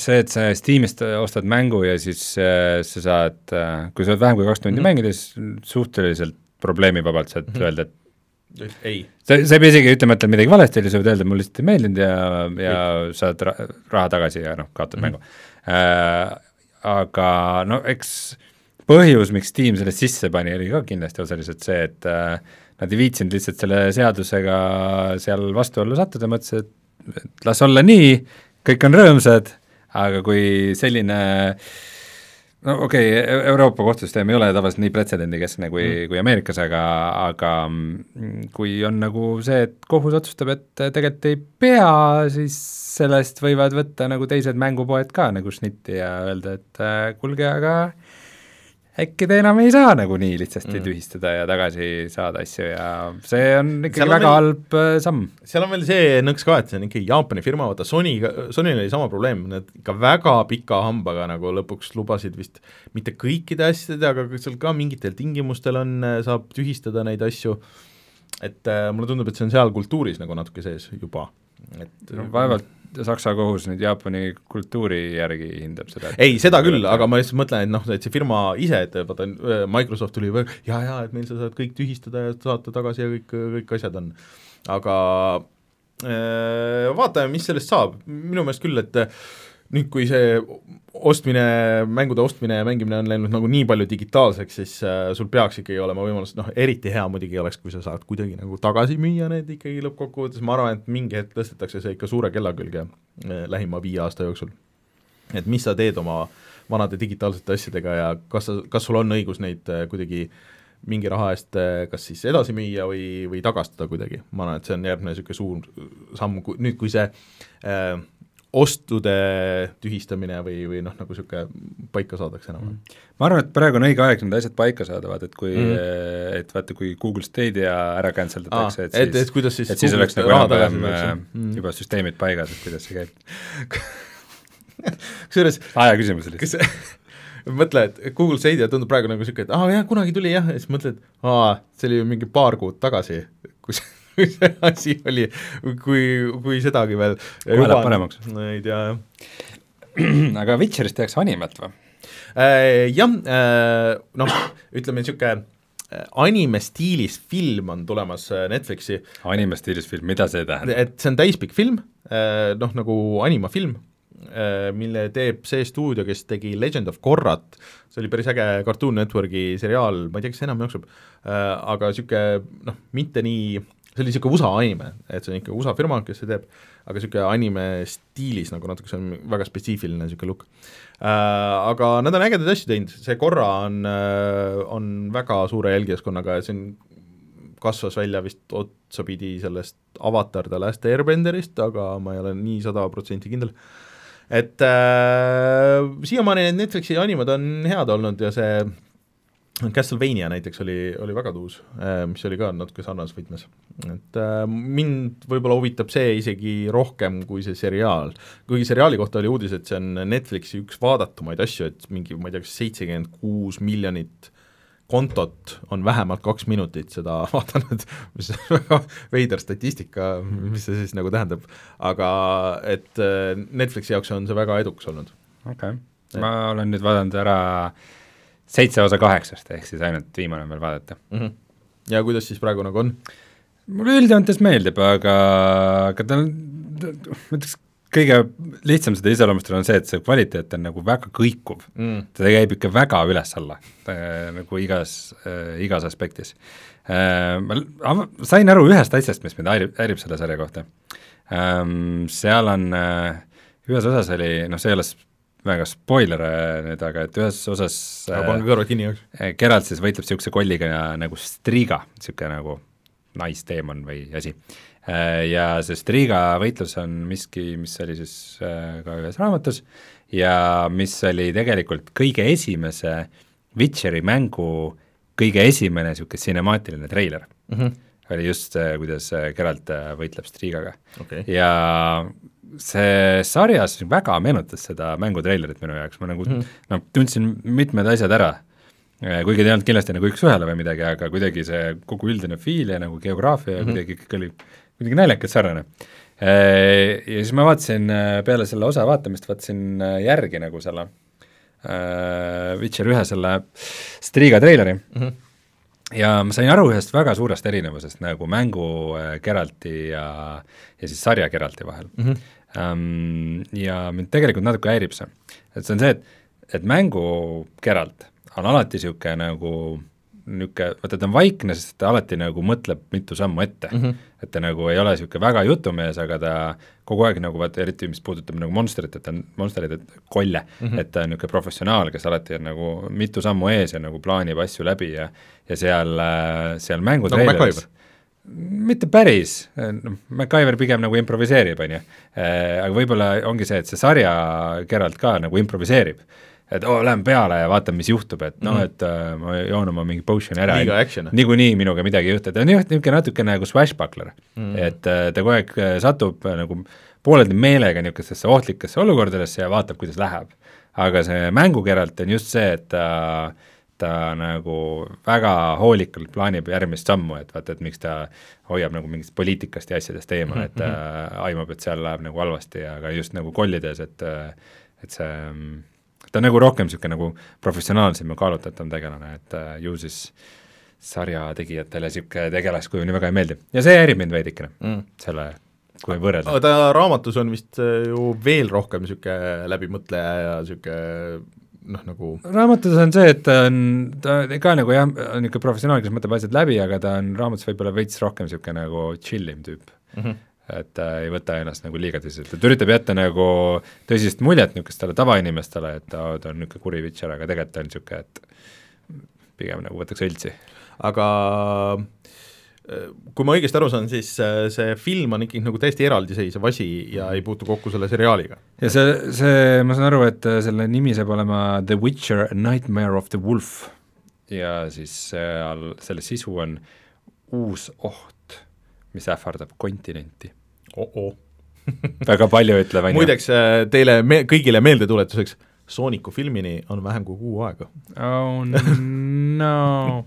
see, et sa Steamist ostad mängu ja siis äh, sa saad, äh, kui sa oled vähem kui kaks tundi mm -hmm. mängides, suhteliselt probleemivabalt saad mm -hmm. öelda, et ei. sa, sa ei pea isegi ütlema, et on midagi valesti, sa võid öelda, et mulle lihtsalt ei meeldinud ja, ja Kõik. saad ra raha tagasi ja noh, kaotad mm -hmm. mängu äh,. Aga no eks põhjus, miks tiim sellest sisse pani, oli ka kindlasti osaliselt see, et äh, nad ei viitsinud lihtsalt selle seadusega seal vastuollu sattuda, mõtlesid, et, las olla nii, kõik on rõõmsad, aga kui selline no okei okay,, Euroopa kohtusüsteem ei ole tavaliselt nii pretsedendikeskne kui mm., kui Ameerikas, aga, aga mm, kui on nagu see, et kohus otsustab, et tegelikult ei pea, siis sellest võivad võtta nagu teised mängupoed ka nagu šnitti ja öelda, et äh, kuulge, aga äh, äkki te enam ei saa nagu nii lihtsasti mm. tühistada ja tagasi saada asju ja see on ikkagi on väga veel, halb äh, samm. seal on veel see nõks ka, et see on ikkagi Jaapani firma, vaata Sonyga, Sonyl oli sama probleem, nad ikka väga pika hambaga nagu lõpuks lubasid vist mitte kõikide asjade, aga seal ka mingitel tingimustel on, äh, saab tühistada neid asju, et äh, mulle tundub, et see on seal kultuuris nagu natuke sees juba, et no, vaevalt Saksa kohus nüüd Jaapani kultuuri järgi hindab seda? ei, seda küll, aga ma lihtsalt mõtlen, et noh, et see firma ise, et vaata, Microsoft tuli jaa, jaa, et meil sa saad kõik tühistada ja saata tagasi ja kõik, kõik asjad on. aga äh, vaatame, mis sellest saab, minu meelest küll, et nüüd, kui see ostmine, mängude ostmine ja mängimine on läinud nagu nii palju digitaalseks, siis äh, sul peaks ikkagi olema võimalus, noh, eriti hea muidugi oleks, kui sa saad kuidagi nagu tagasi müüa need ikkagi lõppkokkuvõttes, ma arvan, et mingi hetk tõstetakse see ikka suure kella külge äh, lähima viie aasta jooksul. et mis sa teed oma vanade digitaalsete asjadega ja kas sa, kas sul on õigus neid äh, kuidagi mingi raha eest äh, kas siis edasi müüa või, või tagastada kuidagi, ma arvan, et see on järgmine niisugune suur samm, kui nüüd, kui see äh, ostude tühistamine või, või noh, nagu niisugune paika saadakse enam-vähem mm.. ma arvan, et praegu on õige aeg need asjad paika saada, vaata et kui mm., et vaata, kui Google Stadia ära cancel datakse, et, et siis et kuidas siis et siis oleks nagu enam-vähem äh, mm. juba süsteemid paigas, et kuidas see käib kusjuures aja küsimus oli. kas mõtle, et Google Stadia tundub praegu nagu niisugune, et aa ah, jah, kunagi tuli jah, ja siis mõtled, aa, see oli ju mingi paar kuud tagasi, kus kui see asi oli, kui, kui sedagi veel kohe läheb paremaks? no ei tea, jah. aga Witcherist tehakse animet või äh,? Jah äh,, noh, ütleme niisugune äh, anime stiilis film on tulemas Netflixi. anime stiilis film, mida see tähendab? et see on täispikk film, noh nagu animafilm, mille teeb see stuudio, kes tegi Legend of Korrat, see oli päris äge Cartoon Networki seriaal, ma ei tea, kas see enam jookseb, aga niisugune noh, mitte nii see oli niisugune USA anime, et see on ikka USA firma, kes seda teeb, aga niisugune anime stiilis nagu natuke, see on väga spetsiifiline niisugune look. Äh,. Aga nad on ägedaid asju teinud, see Korra on äh,, on väga suure jälgijaskonnaga ja see on, kasvas välja vist otsapidi sellest Avatar The Last Airbenderist, aga ma ei ole nii sada protsenti kindel. Et äh, siiamaani need Netflixi animad on head olnud ja see Castlevania näiteks oli, oli väga tuus, äh, mis oli ka natuke sarnases võtmes. et äh, mind võib-olla huvitab see isegi rohkem kui see seriaal. kuigi seriaali kohta oli uudis, et see on Netflixi üks vaadatumaid asju, et mingi, ma ei tea, kas seitsekümmend kuus miljonit kontot on vähemalt kaks minutit seda vaadanud, mis on väga veider statistika, mis see siis nagu tähendab, aga et äh, Netflixi jaoks on see väga edukas olnud. okei okay., ma olen nüüd vaadanud ära äh, seitse osa kaheksast, ehk siis ainult viimane on veel vaadata mm. -hmm. ja kuidas siis praegu nagu on? mulle üldjoontes meeldib, aga, aga ta on, ma ütleks, kõige lihtsam seda iseloomustada on see, et see kvaliteet on nagu väga kõikuv mm.. ta käib ikka väga üles-alla nagu igas äh,, igas aspektis äh,. Ma sain aru ühest asjast, mis mind häirib, häirib selle sarja kohta ähm,. seal on äh,, ühes osas oli, noh, see ei ole väga spoiler äh, nüüd, aga et ühes osas aga pange kõrvad kinni jaoks. äh, Geralt siis võitleb niisuguse kolliga nagu Striga, niisugune nagu naisteemon või asi. Ja see Striga võitlus on miski, mis oli siis äh, ka ühes raamatus ja mis oli tegelikult kõige esimese Witcheri mängu kõige esimene niisugune sinemaatiline treiler mm. -hmm. oli just see, kuidas äh, Geralt äh, võitleb Strigaga okay., ja see sarjas väga meenutas seda mängutreilerit minu jaoks, ma nagu mm. -hmm. noh, tundsin mitmed asjad ära, kuigi ta ei olnud kindlasti nagu üks-ühele või midagi, aga kuidagi see kogu üldine feel ja nagu geograafia ja mm -hmm. kuidagi kõik oli kuidagi naljakalt sarnane. Ja siis ma vaatasin äh, peale selle osa vaatamist, vaatasin äh, järgi nagu selle äh, Witcher ühe selle Striga treileri mm, mm. -hmm. ja ma sain aru ühest väga suurest erinevusest nagu mängu äh, Geralti ja, ja siis sarja Geralti vahel mm. -hmm. Ja mind tegelikult natuke häirib see, et see on see, et, et mängu Geralt on alati niisugune nagu niisugune, vaata ta on vaikne, sest ta alati nagu mõtleb mitu sammu ette mm. -hmm. et ta nagu ei ole niisugune väga jutumees, aga ta kogu aeg nagu vaata, eriti mis puudutab nagu Monsterit, et ta on, Monsterit, et kolle mm, -hmm. et ta on niisugune professionaal, kes alati on nagu mitu sammu ees ja nagu plaanib asju läbi ja ja seal, seal mängu Nagu. Mitte päris, noh, MacGyver pigem nagu improviseerib, on ju. Aga võib-olla ongi see, et see sarja Geralt ka nagu improviseerib. et oo oh,, lähen peale ja vaatan, mis juhtub, et noh, et äh, ma joon oma mingi potion'i ära. Niikuinii minuga midagi ei juhtu, ta on jah, niisugune natuke nagu swashbuckler mm., et äh, ta kogu aeg äh, satub äh, nagu pooleldi meelega niisugustesse ohtlikesse olukordadesse ja vaatab, kuidas läheb. aga see mängu Geralt on just see, et ta ta nagu väga hoolikalt plaanib järgmist sammu, et vaata, et miks ta hoiab nagu mingist poliitikast ja asjadest eemale, et ta aimab, et seal läheb nagu halvasti, aga just nagu kollides, et et see, ta on nagu rohkem niisugune nagu professionaalsem ja kaalutletum tegelane, et ju siis sarja tegijatele niisugune tegelaskuju nii väga ei meeldi. ja see häirib mind veidikene mm., selle, kui võrrelda. aga ta raamatus on vist äh, ju veel rohkem niisugune läbimõtleja ja niisugune noh, nagu raamatus on see, et ta on, ta ka nagu jah, on niisugune professionaal, kes mõtleb asjad läbi, aga ta on raamatus võib-olla veits rohkem niisugune nagu chill im tüüp mm. -hmm. et ta ei võta ennast nagu liiga tõsiselt, et üritab jätta nagu tõsist muljet niisugustele tavainimestele, et ta, ta on niisugune kuri vitšer, aga tegelikult ta on niisugune, et pigem nagu võtaks õltsi. aga äh, kui ma õigesti aru saan, siis äh, see film on ikkagi nagu täiesti eraldiseisev asi ja ei puutu kokku selle seriaaliga. ja see, see, ma saan aru, et selle nimi saab olema The Witcher Nightmare of the Wolf ja siis seal, selle sisu on uus oht, mis ähvardab kontinenti oh-oh. väga palju ütleb, on ju. muideks äh, teile me-, kõigile meeldetuletuseks, Sooniku filmini on vähem kui kuu aega. oh no.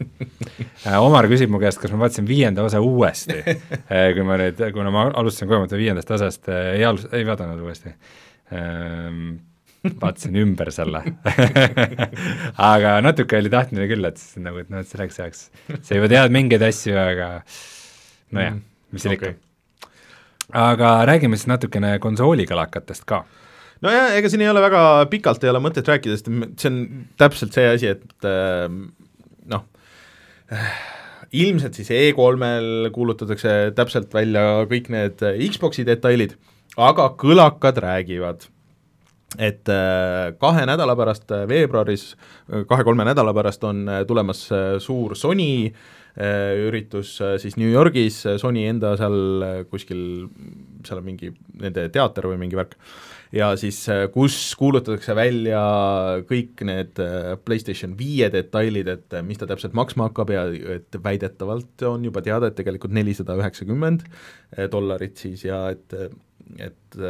Omar küsib mu käest, kas ma vaatasin viienda osa uuesti. Kui ma nüüd, kuna ma alustasin kogemata viiendast osast, ei alus-, ei vaadanud uuesti. Ähm, vaatasin ümber selle. Aga natuke oli tahtmine küll, et nagu, et noh, et selleks ajaks. Sa juba tead mingeid asju, aga nojah, mis seal ikka. Okei. aga räägime siis natukene konsoolikalakatest ka nojah, ega siin ei ole väga pikalt ei ole mõtet rääkida, sest see on täpselt see asi, et äh, noh, ilmselt siis E3-l kuulutatakse täpselt välja kõik need Xbox'i detailid, aga kõlakad räägivad, et äh, kahe nädala pärast, äh, veebruaris, kahe-kolme nädala pärast on äh, tulemas äh, suur Sony äh, üritus äh, siis New Yorgis, Sony enda seal äh, kuskil, seal on mingi nende teater või mingi värk, ja siis kus kuulutatakse välja kõik need PlayStation viie detailid, et mis ta täpselt maksma hakkab ja et väidetavalt on juba teada, et tegelikult nelisada üheksakümmend dollarit siis ja et, et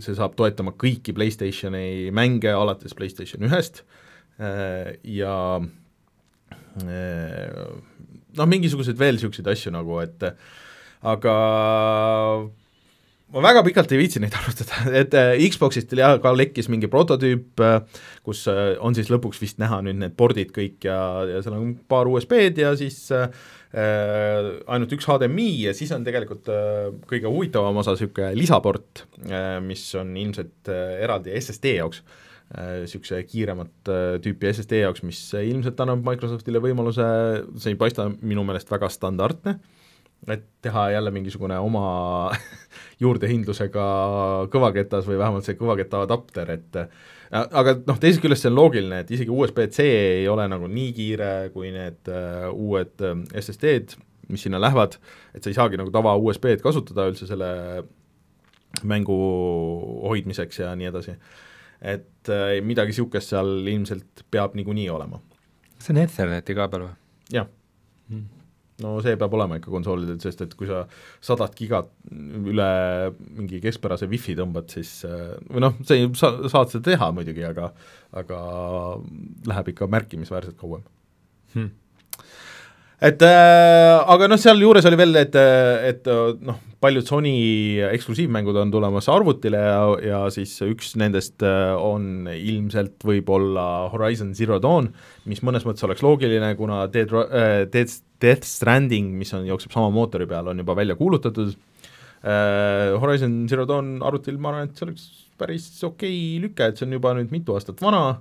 see saab toetama kõiki PlayStationi mänge alates PlayStation ühest ja noh, mingisuguseid veel niisuguseid asju nagu, et aga ma väga pikalt ei viitsi neid arutada, et äh, Xboxist ja ka lekkis mingi prototüüp, kus äh, on siis lõpuks vist näha nüüd need pordid kõik ja, ja seal on paar USB-d ja siis äh, ainult üks HDMI ja siis on tegelikult äh, kõige huvitavam osa niisugune lisaport äh,, mis on ilmselt äh, eraldi SSD jaoks niisuguse kiiremat tüüpi SSD jaoks, mis ilmselt annab Microsoftile võimaluse, see ei paista minu meelest väga standardne, et teha jälle mingisugune oma juurdehindlusega kõvaketas või vähemalt see kõvaketa adapter, et aga noh, teisest küljest see on loogiline, et isegi USB-C ei ole nagu nii kiire kui need uh, uued uh, SSD-d, mis sinna lähevad, et sa ei saagi nagu tava USB-d kasutada üldse selle mängu hoidmiseks ja nii edasi. et uh, midagi niisugust seal ilmselt peab niikuinii olema. see on Etherneti kaabel või? jah mm no see peab olema ikka konsoolidel, sest et kui sa sadat gigat üle mingi keskpärase wifi tõmbad, siis või noh, see, sa saad seda teha muidugi, aga aga läheb ikka märkimisväärselt kauem hmm. et äh, aga noh, sealjuures oli veel, et, et noh, paljud Sony eksklusiivmängud on tulemas arvutile ja, ja siis üks nendest on ilmselt võib-olla Horizon Zero Dawn, mis mõnes mõttes oleks loogiline, kuna Dead, Dead Death Stranding, mis on, jookseb sama mootori peal, on juba välja kuulutatud. Uh,, Horizon Zero Dawn arvutil ma arvan, et see oleks päris okei okay lüke, et see on juba nüüd mitu aastat vana.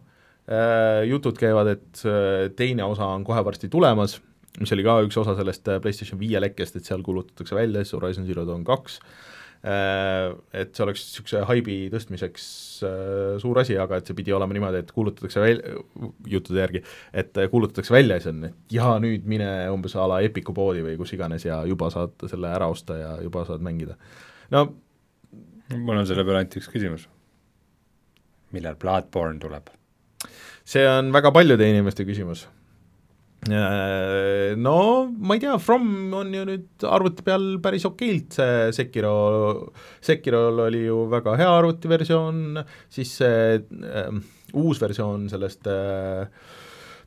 Uh,, jutud käivad, et uh, teine osa on kohe varsti tulemas, mis oli ka üks osa sellest PlayStation viie lekkest, et seal kuulutatakse välja siis Horizon Zero Dawn kaks. Äh, et see oleks niisuguse haibi tõstmiseks äh, suur asi, aga et see pidi olema niimoodi, et kuulutatakse väl-, juttude järgi, et kuulutatakse välja ja siis on, et jaa, nüüd mine umbes a la Epiku poodi või kus iganes ja juba saad selle ära osta ja juba saad mängida. no mul on selle peale ainult üks küsimus. millal Bloodborne tuleb? see on väga paljude inimeste küsimus Äh, no ma ei tea, From on ju nüüd arvuti peal päris okeilt, see Sekiro, Sekirol oli ju väga hea arvutiversioon, siis see äh, uus versioon sellest äh,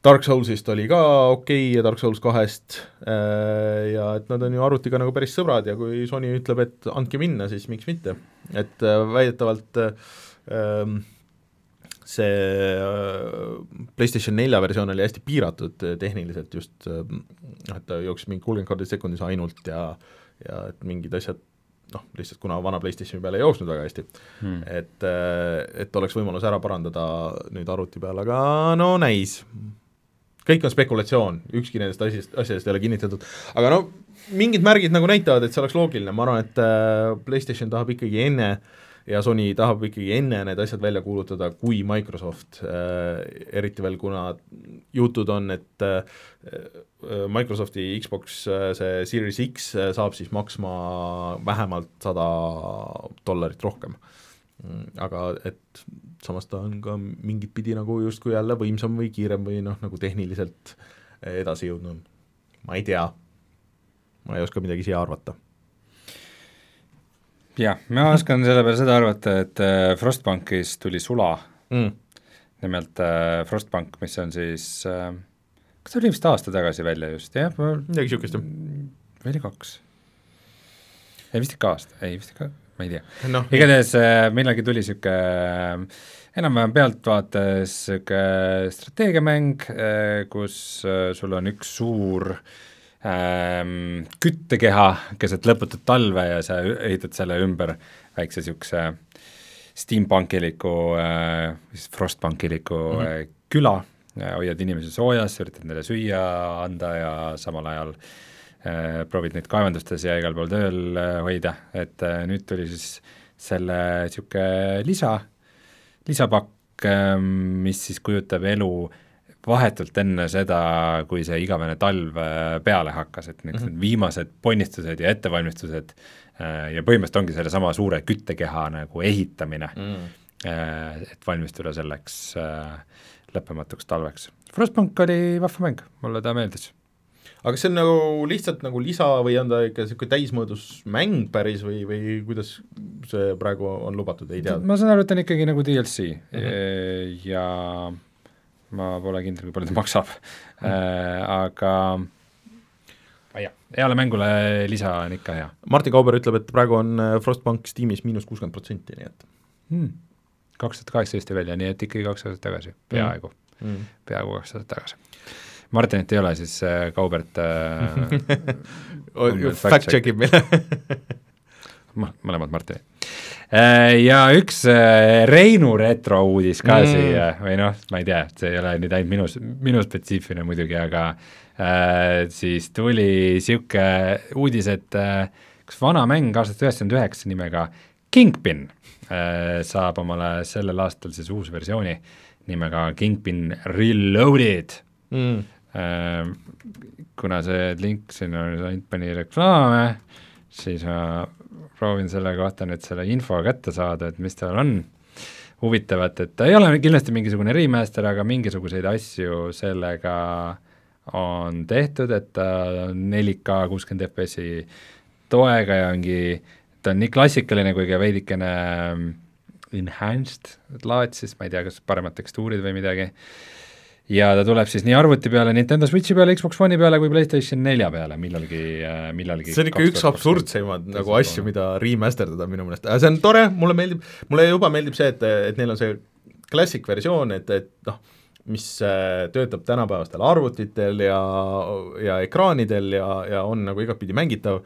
Dark Soulsist oli ka okei okay ja Dark Souls kahest äh, ja et nad on ju arvutiga nagu päris sõbrad ja kui Sony ütleb, et andke minna, siis miks mitte. et äh, väidetavalt äh, see äh, PlayStation nelja versioon oli hästi piiratud äh, tehniliselt just äh, noh, et ta jooksis mingi kolmkümmend kaardi sekundis ainult ja ja et mingid asjad noh, lihtsalt kuna vana PlayStationi peal ei jooksnud väga hästi hmm., et, et oleks võimalus ära parandada nüüd arvuti peal, aga no näis. kõik on spekulatsioon, ükski nendest asjast, asjadest ei ole kinnitatud, aga no mingid märgid nagu näitavad, et see oleks loogiline, ma arvan, et PlayStation tahab ikkagi enne äh, ja Sony tahab ikkagi enne need asjad välja kuulutada kui Microsoft äh,, eriti veel kuna jutud on, et äh, Microsofti Xbox äh, see Series X äh, saab siis maksma vähemalt sada dollarit rohkem. Mm, aga et samas ta on ka mingit pidi nagu justkui jälle võimsam või kiirem või noh, nagu tehniliselt edasi jõudnud, ma ei tea, ma ei oska midagi siia arvata jah, ma oskan selle peale seda arvata, et äh, Frostbankis tuli sula mm., nimelt äh, Frostbank, mis on siis äh, kas ta oli vist aasta tagasi välja just, jah? midagi niisugust, jah. või oli kaks? ei, vist ikka aasta, ei vist ikka, ma ei tea no,. igatahes millalgi tuli niisugune enam-vähem pealtvaates niisugune strateegiamäng, kus sul on üks suur äh, ähm, küttekeha keset lõputut talve ja sa ehitad selle ümber väikse niisuguse steampunkiliku äh,, siis frostpunkiliku mm -hmm. äh, küla, hoiad inimesi soojas, üritad neile süüa anda ja samal ajal äh, proovid neid kaevandustes ja igal pool tööl äh, hoida, et äh, nüüd tuli siis selle niisugune lisa, lisapakk äh,, mis siis kujutab elu äh, vahetult enne seda, kui see igavene talv äh, peale hakkas, et need mm -hmm. viimased ponnistused ja ettevalmistused äh, ja põhimõtteliselt ongi sellesama suure küttekeha nagu ehitamine mm, -hmm. et valmistuda selleks lõppematuks talveks. Frostpunk oli vahva mäng, mulle ta meeldis. aga kas see on nagu lihtsalt nagu lisa või on ta ikka niisugune täismõõdus mäng päris või, või kuidas see praegu on lubatud, ei tea? ma saan aru, et ta on ikkagi nagu DLC mm -hmm. ja ma pole kindel, kui palju ta maksab mm., aga ma ei tea, heale mängule lisa on ikka hea. Martin Kauber ütleb, et praegu on äh, Frostbank Steamis miinus kuuskümmend protsenti, nii et mm.. kaks tuhat kaheksateist välja, nii et ikkagi kaks aastat tagasi, peaaegu mm., mm. peaaegu kaks aastat tagasi. Martinit ei ole, siis äh, Kaubert äh, fact check ib meile mõlemad Martinid Äh, ja üks äh, Reinu retro uudis ka Mm. siia või noh, ma ei tea, see ei ole nüüd ainult minu, minu spetsiifiline muidugi, aga äh, siis tuli niisugune uudis, et äh, üks vana mäng aastast üheksakümmend üheksa nimega Kingpin äh, saab omale sellel aastal siis uus versiooni nimega Kingpin Reloaded mm.. Äh, kuna see link siin on ainult pani reklaame, siis ma proovin selle kohta nüüd selle info kätte saada, et mis tal on. Huvitavat, et ta ei ole kindlasti mingisugune remaster, aga mingisuguseid asju sellega on tehtud, et ta on 4K kuuskümmend FPS-i toega ja ongi, ta on nii klassikaline kui ka veidikene enhanced laad siis, ma ei tea, kas paremad tekstuurid või midagi, ja ta tuleb siis nii arvuti peale, Nintendo Switchi peale, Xbox One'i peale kui PlayStation nelja peale millalgi, millalgi see on ikka üks absurdseimaid nagu asju, mida remasterdada minu meelest, see on tore, mulle meeldib, mulle juba meeldib see, et, et neil on see classic versioon, et, et noh, mis äh, töötab tänapäevastel arvutitel ja, ja ekraanidel ja, ja on nagu igatpidi mängitav,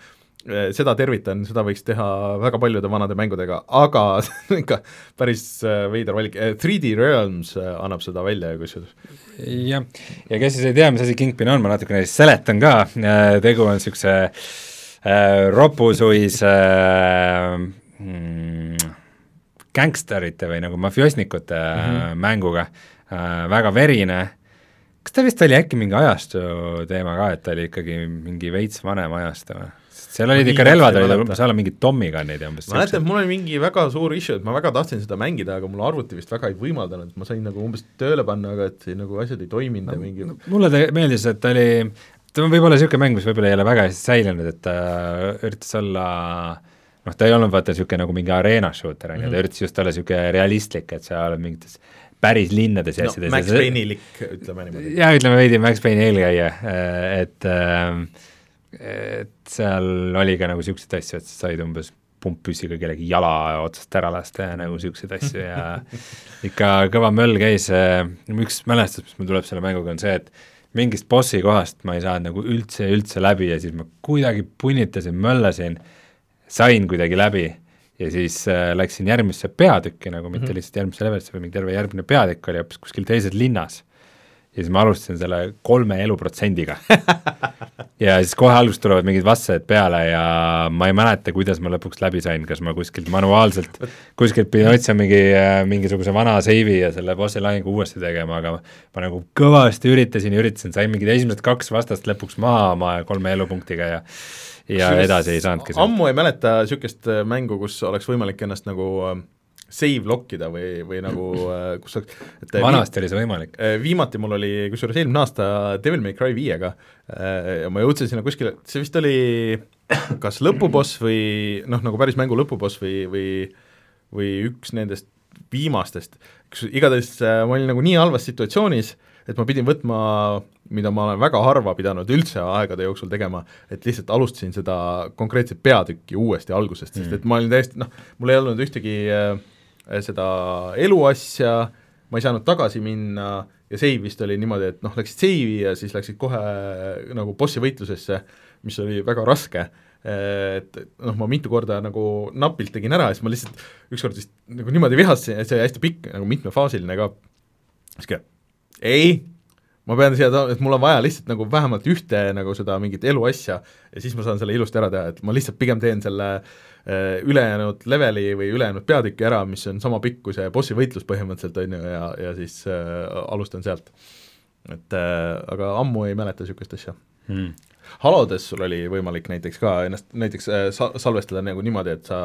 seda tervitan, seda võiks teha väga paljude vanade mängudega, aga see on ikka päris äh, veider valik, 3D Realms äh, annab seda välja kusjuures. jah, ja kes siis ei tea, mis asi Kingpin on, ma natukene siis seletan ka, tegu on niisuguse äh, ropusuis äh, mm, gängsterite või nagu mafioosnikute mm -hmm. mänguga äh,, väga verine, kas ta vist oli äkki mingi ajastu teema ka, et ta oli ikkagi mingi veits vanem ajastu või? Seal olid ikka relvad olid seal on mingid Tommy gun'id ja umbes ma mäletan, et mul oli mingi väga suur issue, et ma väga tahtsin seda mängida, aga mul arvuti vist väga ei võimaldanud, ma sain nagu umbes tööle panna, aga et nagu asjad ei toiminud ja mingi mulle ta meeldis, et ta oli, ta on võib-olla niisugune mäng, mis võib-olla ei ole väga hästi säilinud, et ta üritas olla noh, ta ei olnud vaata niisugune nagu mingi arena shooter, on ju, Mhm. ta üritas just olla niisugune realistlik, et sa oled mingites päris linnades ja no, asjades Max Payne'ilik, ütleme niimoodi. jaa, ütleme veidi Max Payne'i eelkäija, et ähm, et seal oli ka nagu niisuguseid asju, et sa said umbes pumppüssiga kellegi jala otsast ära lasta ja nagu niisuguseid asju ja ikka kõva möll käis, üks mälestus, mis mul tuleb selle mänguga, on see, et mingist bossi kohast ma ei saanud nagu üldse, üldse läbi ja siis ma kuidagi punnitasin, möllasin, sain kuidagi läbi ja siis äh, läksin järgmisse peatükki nagu, mitte mm -hmm. lihtsalt järgmisse levelisse, vaid mingi terve järgmine peatükk oli hoopis kuskil teises linnas. Ja siis ma alustasin selle kolme eluprotsendiga. Ja siis kohe alguses tulevad mingid vastused peale ja ma ei mäleta, kuidas ma lõpuks läbi sain, kas ma kuskilt manuaalselt, kuskilt pidin otsima mingi, mingisuguse vana seivi ja selle bossi lahingu uuesti tegema, aga ma nagu kõvasti üritasin ja üritasin, sain mingid esimesed kaks vastast lõpuks maha oma kolme elupunktiga ja ja edasi ei saanudki ammu ei mäleta niisugust äh, mängu, kus oleks võimalik ennast nagu äh, save lock ida või, või nagu äh, kus saaks et äh, vanasti oli see võimalik. vi- viimati mul oli kusjuures eelmine aasta Devil May Cry viiega äh, ja ma jõudsin sinna kuskile, see vist oli kas lõpuboss või noh, nagu päris mängu lõpuboss või, või või üks nendest viimastest, kus igatahes äh, ma olin nagu nii halvas situatsioonis, et ma pidin võtma, mida ma olen väga harva pidanud üldse aegade jooksul tegema, et lihtsalt alustasin seda konkreetset peatükki uuesti algusest mm., sest et ma olin täiesti noh, mul ei olnud ühtegi äh, seda eluasja, ma ei saanud tagasi minna ja save vist oli niimoodi, et noh, läksid save'i ja siis läksid kohe nagu bossi võitlusesse, mis oli väga raske. Et noh, ma mitu korda nagu napilt tegin ära ja siis ma lihtsalt ükskord vist nagu niimoodi vihastasin, et see oli hästi pikk, nagu mitmefaasiline ka, sihuke ei, ma pean siia et mul on vaja lihtsalt nagu vähemalt ühte nagu seda mingit eluasja. Ja siis ma saan selle ilusti ära teha, et ma lihtsalt pigem teen selle äh, ülejäänud leveli või ülejäänud peatüki ära, mis on sama pikk kui see bossi võitlus põhimõtteliselt, on ju, ja, ja siis äh, alustan sealt. et äh, aga ammu ei mäleta niisugust asja hmm. Halodes sul oli võimalik näiteks ka ennast näiteks äh, sa-, salvestada nagu niimoodi, et sa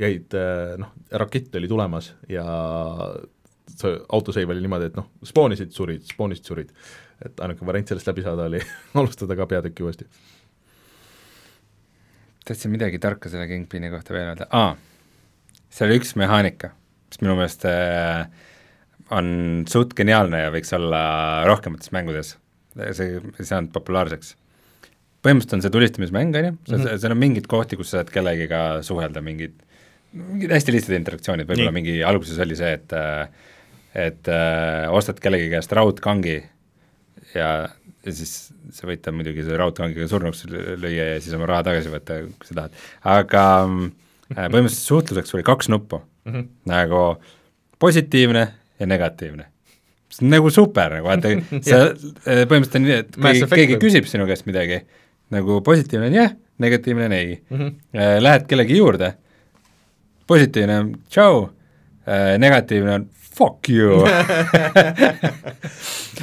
jäid äh, noh, rakett oli tulemas ja see autosave oli niimoodi, et noh, spoonisid, surid, spoonisid, surid. et ainuke variant sellest läbi saada oli alustada ka peatükki uuesti. Tahtsin midagi tarka selle Kingpini kohta veel öelda, aa, seal oli üks mehaanika, mis minu meelest äh, on suht geniaalne ja võiks olla rohkemates mängudes, see ei saanud populaarseks. põhimõtteliselt on see tulistamismäng, on ju, seal on mingeid kohti, kus sa saad kellegiga suhelda, mingid, mingid hästi lihtsad interaktsioonid, võib-olla mingi alguses oli see, et et äh, ostad kellegi käest raudkangi ja, ja siis sa võid ta muidugi selle raudkangiga surnuks lüüa ja siis oma raha tagasi võtta, kui sa tahad, aga mm, põhimõtteliselt suhtluseks oli kaks nuppu mm, -hmm. nagu positiivne ja negatiivne. see on nagu super, nagu vaata sa põhimõtteliselt on nii, et keegi, keegi küsib sinu käest midagi, nagu positiivne on jah, negatiivne on ei mm. -hmm. Lähed kellegi juurde, positiivne on tšau, negatiivne on fuck you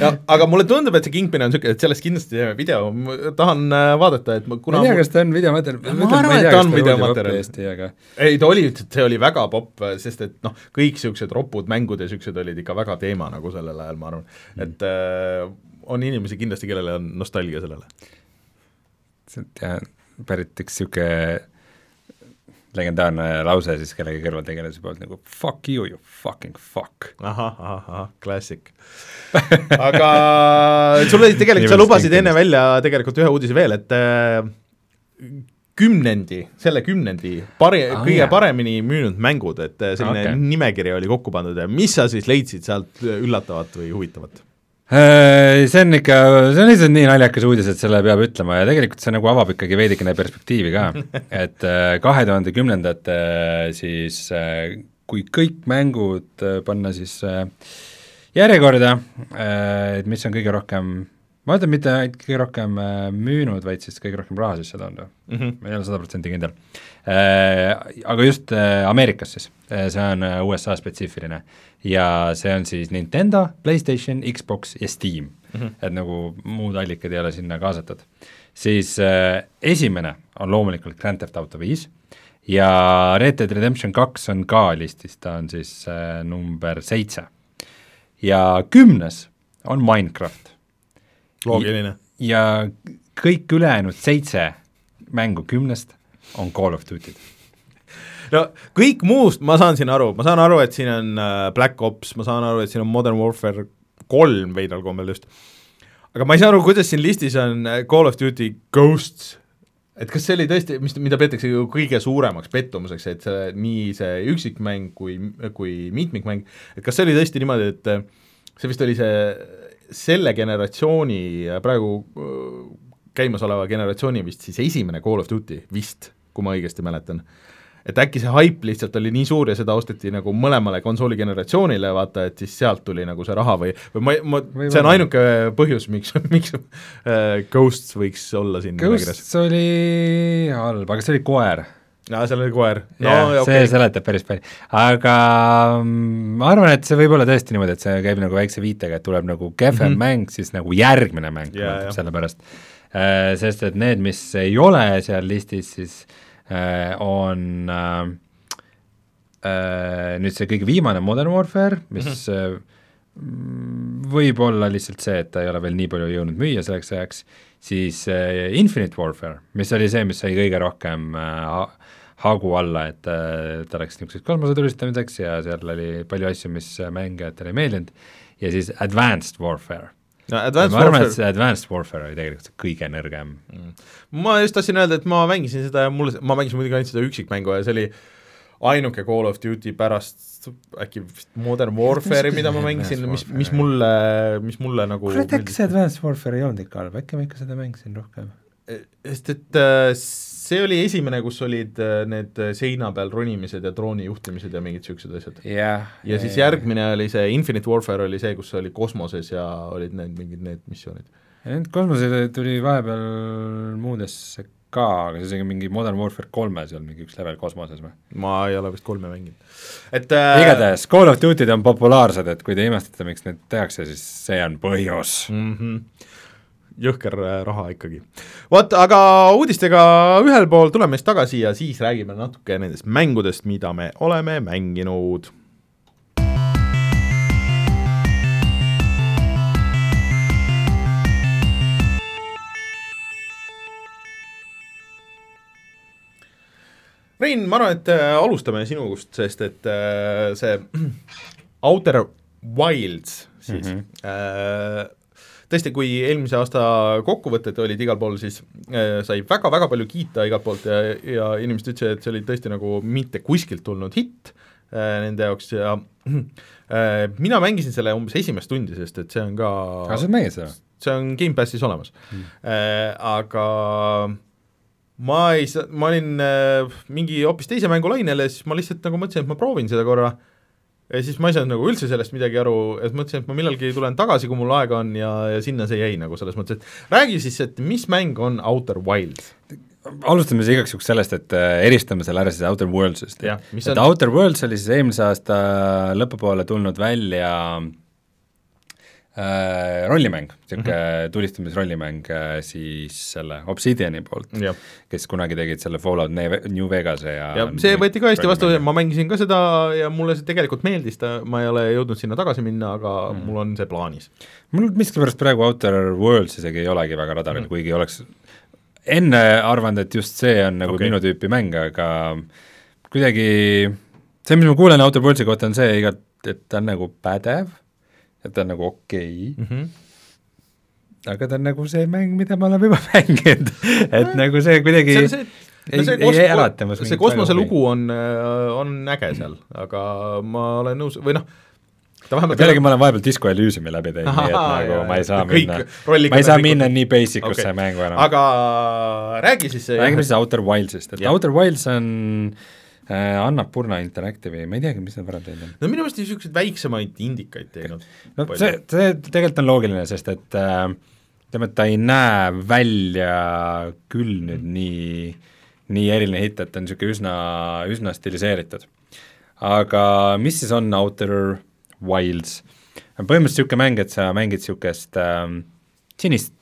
ja, aga mulle tundub, et see Kingpin on niisugune, et sellest kindlasti teeme video, ma tahan äh, vaadata, et ma kuna ma ei tea, kas ta on videomaterjal. ma arvan, et ta on videomaterjal. Aga... ei, ta oli, see oli väga popp, sest et noh, kõik niisugused ropud mängud ja niisugused olid ikka väga teema nagu sellel ajal, ma arvan mm., et äh, on inimesi kindlasti, kellele on nostalgia sellele. see on jah, pärit üks niisugune legendaarne lause siis kellegi kõrvaltegelase poolt nagu fuck you, you fucking fuck. ahah, ahah, ahah, klassik aga sul oli tegelikult, sa lubasid enne välja tegelikult ühe uudise veel, et äh, kümnendi, selle kümnendi pari- ah,, kõige jah. paremini müünud mängud, et äh, selline okay. nimekiri oli kokku pandud ja mis sa siis leidsid sealt üllatavat või huvitavat? Äh, see on ikka, see on lihtsalt nii naljakas uudis, et selle peab ütlema ja tegelikult see nagu avab ikkagi veidikene perspektiivi ka, et äh, kahe tuhande kümnendate siis kui kõik mängud panna siis järjekorda, et mis on kõige rohkem, ma ütlen mitte ainult kõige rohkem müünud, vaid siis kõige rohkem raha sisse toonud mm, -hmm. ma ei ole sada protsenti kindel. Aga just Ameerikas siis, see on USA spetsiifiline ja see on siis Nintendo, PlayStation, Xbox ja Steam mm, -hmm. et nagu muud allikad ei ole sinna kaasatud. siis äh, esimene on loomulikult Grand Theft Auto viis ja Red Dead Redemption kaks on ka listis, ta on siis äh, number seitse. ja kümnes on Minecraft. Loogiline. ja kõik ülejäänud seitse mängu kümnest on Call of Duty'd. No kõik muust ma saan siin aru, ma saan aru, et siin on äh, Black Ops, ma saan aru, et siin on Modern Warfare kolm veidral kombel just, aga ma ei saa aru, kuidas siin listis on äh, Call of Duty Ghosts, et kas see oli tõesti, mis, mida peetakse ju kõige suuremaks pettumuseks, et see, nii see üksikmäng kui, kui mitmikmäng, et kas see oli tõesti niimoodi, et äh, see vist oli see selle generatsiooni, praegu käimasoleva generatsiooni vist siis esimene Call of Duty vist, kui ma õigesti mäletan. et äkki see haip lihtsalt oli nii suur ja seda osteti nagu mõlemale konsooli generatsioonile, vaata, et siis sealt tuli nagu see raha või, või ma, ma, see on ainuke põhjus, miks, miks Ghosts võiks olla siin Ghosts oli halb, aga see oli koer jaa, seal oli koer. no ja, okay. see seletab päris palju, aga mm, ma arvan, et see võib olla tõesti niimoodi, et see käib nagu väikse viitega, et tuleb nagu kehvem mm -hmm. mäng, siis nagu järgmine mäng yeah, tuleb selle pärast. Äh, sest et need, mis ei ole seal listis, siis äh, Äh, on äh, äh, nüüd see kõige viimane Modern Warfare, mis mm -hmm. võib olla lihtsalt see, et ta ei ole veel nii palju jõudnud müüa selleks ajaks, siis Infinite Warfare, mis oli see, mis sai kõige rohkem hagu alla, et ta läks niisuguseks kosmosetulistamiseks ja seal oli palju asju, mis mängijatele ei meeldinud, ja siis Advanced Warfare. No Advanced ma arvan, et see Advanced Warfare oli tegelikult see kõige nõrgem. Mm.. ma just tahtsin öelda, et ma mängisin seda ja mulle, ma mängisin muidugi ainult seda üksikmängu ja see oli ainuke Call of Duty pärast äkki vist Modern Warfare'i, mida ma mängisin, mis, mis mulle, mis mulle nagu kurat, äkki see Advanced Warfare ei olnud ikka halb, äkki ma ikka seda mängisin rohkem? sest et äh, see oli esimene, kus olid äh, need äh, seina peal ronimised ja drooni juhtimised ja mingid niisugused asjad yeah,. ja yeah, siis yeah. järgmine oli see Infinite Warfare oli see, kus oli kosmoses ja olid need mingid need missioonid. Need kosmosed tuli vahepeal muudesse ka, aga see oli mingi Modern Warfare kolmes ei olnud mingi üks level kosmoses või? ma ei ole vist kolme mänginud. et äh, igatahes Call of Duty'd on populaarsed, et kui te imestate, miks neid tehakse, siis see on põhjus mm. -hmm jõhker äh, raha ikkagi. vot, aga uudistega ühel pool tuleme siis tagasi ja siis räägime natuke nendest mängudest, mida me oleme mänginud Rein, ma arvan, et äh, alustame sinust, sest et äh, see Outer Wilds siis mm -hmm. Äh, tõesti, kui eelmise aasta kokkuvõtted olid igal pool, siis äh, sai väga-väga palju kiita igalt poolt ja, ja inimesed ütlesid, et see oli tõesti nagu mitte kuskilt tulnud hitt äh, nende jaoks ja äh, mina mängisin selle umbes esimest tundi, sest et see on ka aga sa oled mänginud seda? see on Gamepassis olemas mm., äh, aga ma ei saa, ma olin äh, mingi hoopis teise mängu lainel ja siis ma lihtsalt nagu mõtlesin, et ma proovin seda korra ja siis ma ei saanud nagu üldse sellest midagi aru, et mõtlesin, et ma millalgi tulen tagasi, kui mul aega on ja, ja sinna see jäi nagu selles mõttes, et räägi siis, et mis mäng on Outer Wilds? alustame siis igaks juhuks sellest, et äh, eristame selle ära siis Outer Worlds'ist. et on... Outer Worlds oli siis eelmise aasta lõpupoole tulnud välja äh, rollimäng, niisugune mm -hmm. tulistamisrollimäng äh, siis selle Obsidiani poolt, kes kunagi tegid selle Fallout New Vegase ja ja see võeti ka hästi vastu, ma mängisin ka seda ja mulle see tegelikult meeldis, ta, ma ei ole jõudnud sinna tagasi minna, aga mm mul on see plaanis. mul miskipärast praegu Outer Worlds isegi ei olegi väga radaril mm, kuigi oleks enne arvanud, et just see on nagu okay. minu tüüpi mäng, aga kuidagi see, mis ma kuulen Outer Worldsi kohta, on see igat, et ta on nagu pädev, et ta on nagu okei okay. mm, -hmm. aga ta on nagu see mäng, mida me oleme juba mänginud et nagu see kuidagi see, see, no see, ei, ei ärata minust see kosmoselugu on, on äge seal, aga ma olen nõus, või noh, ta vähemalt jällegi ma olen vahepeal Disco Elysiumi läbi teinud, nii et nagu jah, ma ei saa kõik minna, ma ei saa minna nii basic usse okay. mängu enam. aga räägi siis räägime siis Outer Wildsist, et ja. Outer Wilds on äh, Annapurna Interactive'i, ma ei teagi, mis nad varem teinud on. no minu meelest niisuguseid väiksemaid indikaid teinud. no palju. see, see tegelikult on loogiline, sest et äh, ütleme, et ta ei näe välja küll nüüd nii, nii eriline hitt, et ta on niisugune üsna, üsna stiliseeritud. aga mis siis on Outer Wilds. põhimõtteliselt niisugune mäng, et sa mängid niisugust äh, sinist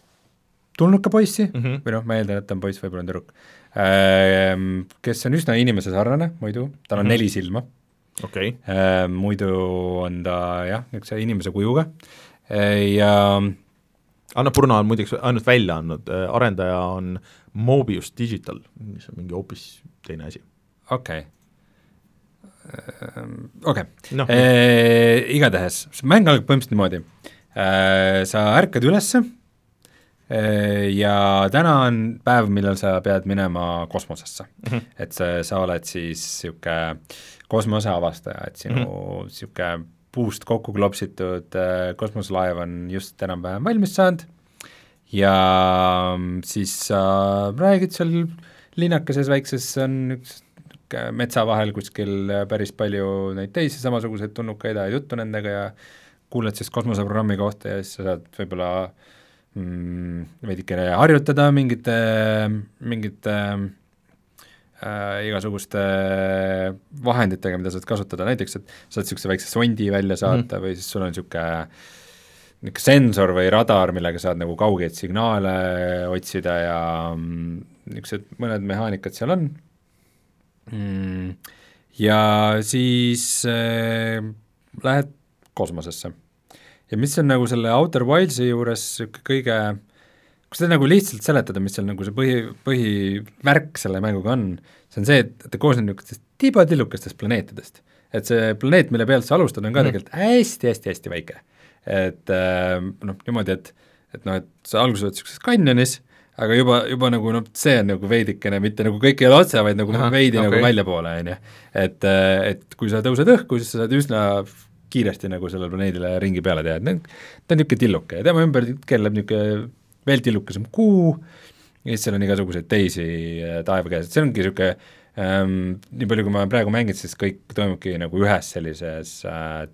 tulnuka poissi mm -hmm. või noh, ma eeldan, et ta on poiss, võib-olla on tüdruk äh,, kes on üsna inimese sarnane muidu, tal on mm neli silma okay.. Äh, muidu on ta jah, niisuguse inimese kujuga äh, ja Annapurna on muideks ainult välja andnud, arendaja on Mobius Digital, mis on mingi hoopis teine asi. okei okay Ehm, okei okay. no. igatahes, mäng algab põhimõtteliselt niimoodi sa ärkad ülesse ja täna on päev, millal sa pead minema kosmosesse mm. -hmm. et see, sa oled siis niisugune kosmoseavastaja, et sinu niisugune mm -hmm. puust kokku klopsitud kosmoselaev on just enam-vähem valmis saanud ja siis sa räägid seal linnakeses väikses, on üks metsa vahel kuskil päris palju neid teisi samasuguseid tulnukaid, ajad juttu nendega ja kuuled siis kosmoseprogrammi kohta ja siis sa saad võib-olla mm, veidikene harjutada mingite, mingite äh, igasuguste vahenditega, mida saad kasutada, näiteks et saad niisuguse väikse sondi välja saata mm või siis sul on niisugune niisugune sensor või radar, millega saad nagu kaugeid signaale otsida ja mm, niisugused mõned mehaanikad seal on mm,. ja siis äh, lähed kosmosesse. Ja mis on nagu selle Outer Wildsi juures niisugune kõige, kui seda nagu lihtsalt seletada, mis seal nagu see põhi, põhivärk selle mänguga on, see on see, et ta koosneb niisugustest tibatillukestest planeetidest. et see planeet, mille pealt sa alustad, on ka mm. tegelikult hästi-hästi-hästi väike. et äh, noh, niimoodi, et et noh, et sa alguses oled niisuguses kanjonis, aga juba, juba nagu noh, see on nagu veidikene, mitte nagu kõik ei ole otse, vaid nagu Aha, veidi okay. nagu väljapoole, on ju. et, et kui sa tõused õhku, siis sa saad üsna kiiresti nagu sellele planeedile ringi peale teha, et ta on niisugune tilluke ja tema ümber keerleb niisugune veel tillukesem kuu ja siis seal on igasuguseid teisi äh, taevakehasid, see ongi niisugune ähm, nii palju, kui ma praegu mängin, siis kõik toimubki nagu ühes sellises äh,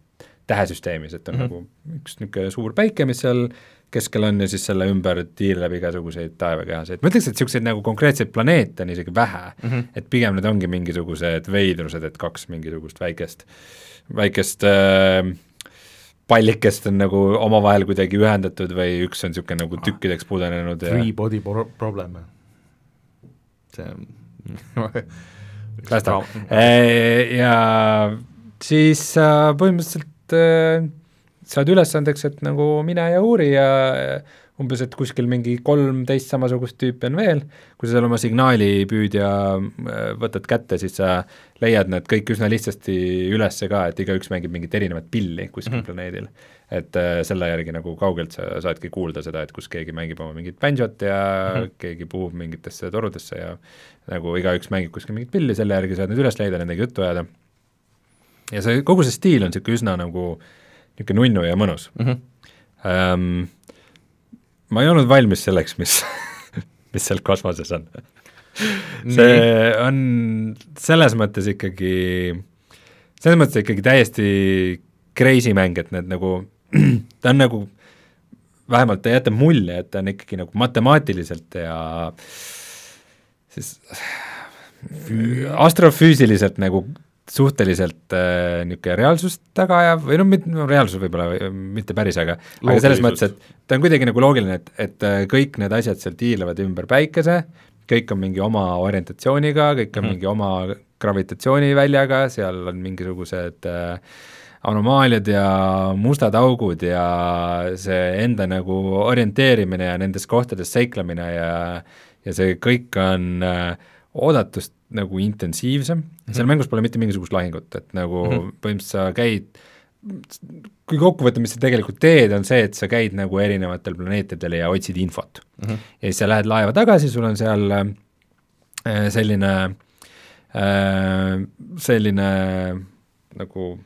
tähesüsteemis, et on mm -hmm. nagu üks niisugune suur päike, mis seal keskel on ja siis selle ümber tiirleb igasuguseid taevakehasid, ma ütleks, et niisuguseid nagu konkreetseid planeete on isegi vähe mm, -hmm. et pigem need ongi mingisugused veidrused, et kaks mingisugust väikest, väikest äh, pallikest on nagu omavahel kuidagi ühendatud või üks on niisugune nagu tükkideks pudenenud ja Free body pro problem. see on ta, äh, ja siis äh, põhimõtteliselt äh, saad ülesandeks, et nagu mine ja uuri ja umbes, et kuskil mingi kolmteist samasugust tüüpi on veel, kui sa seal oma signaalipüüdja äh, võtad kätte, siis sa leiad need kõik üsna lihtsasti üles ka, et igaüks mängib mingit erinevat pilli kuskil mm -hmm. planeedil. et äh, selle järgi nagu kaugelt sa saadki kuulda seda, et kus keegi mängib oma mingit bändžot ja mm -hmm. keegi puhub mingitesse torudesse ja nagu igaüks mängib kuskil mingit pilli, selle järgi saad need üles leida, nendega juttu ajada. ja see, kogu see stiil on niisugune üsna nagu äh, niisugune nunnu ja mõnus mm. -hmm. Um, ma ei olnud valmis selleks, mis mis seal kosmoses on see on selles mõttes ikkagi, selles mõttes ikkagi täiesti crazy mäng, et need nagu, ta on nagu, vähemalt ta jätab mulje, et ta on ikkagi nagu matemaatiliselt ja siis astrofüüsiliselt nagu suhteliselt äh, niisugune reaalsust taga ajav või noh, mitte no, reaalsus võib-olla mitte päris, aga aga selles mõttes, et ta on kuidagi nagu loogiline, et, et äh, kõik need asjad seal tiirlevad ümber päikese, kõik on mingi oma orientatsiooniga, kõik on mm -hmm. mingi oma gravitatsiooniväljaga, seal on mingisugused äh, anomaaliad ja mustad augud ja see enda nagu orienteerimine ja nendes kohtades seiklemine ja ja see kõik on äh, oodatust nagu intensiivsem mm, -hmm. seal mängus pole mitte mingisugust lahingut, et nagu mm -hmm. põhimõtteliselt sa käid, kui kokku võtta, mis sa tegelikult teed, on see, et sa käid nagu erinevatel planeetidel ja otsid infot mm. -hmm. ja siis sa lähed laeva tagasi, sul on seal äh, selline äh,, selline nagu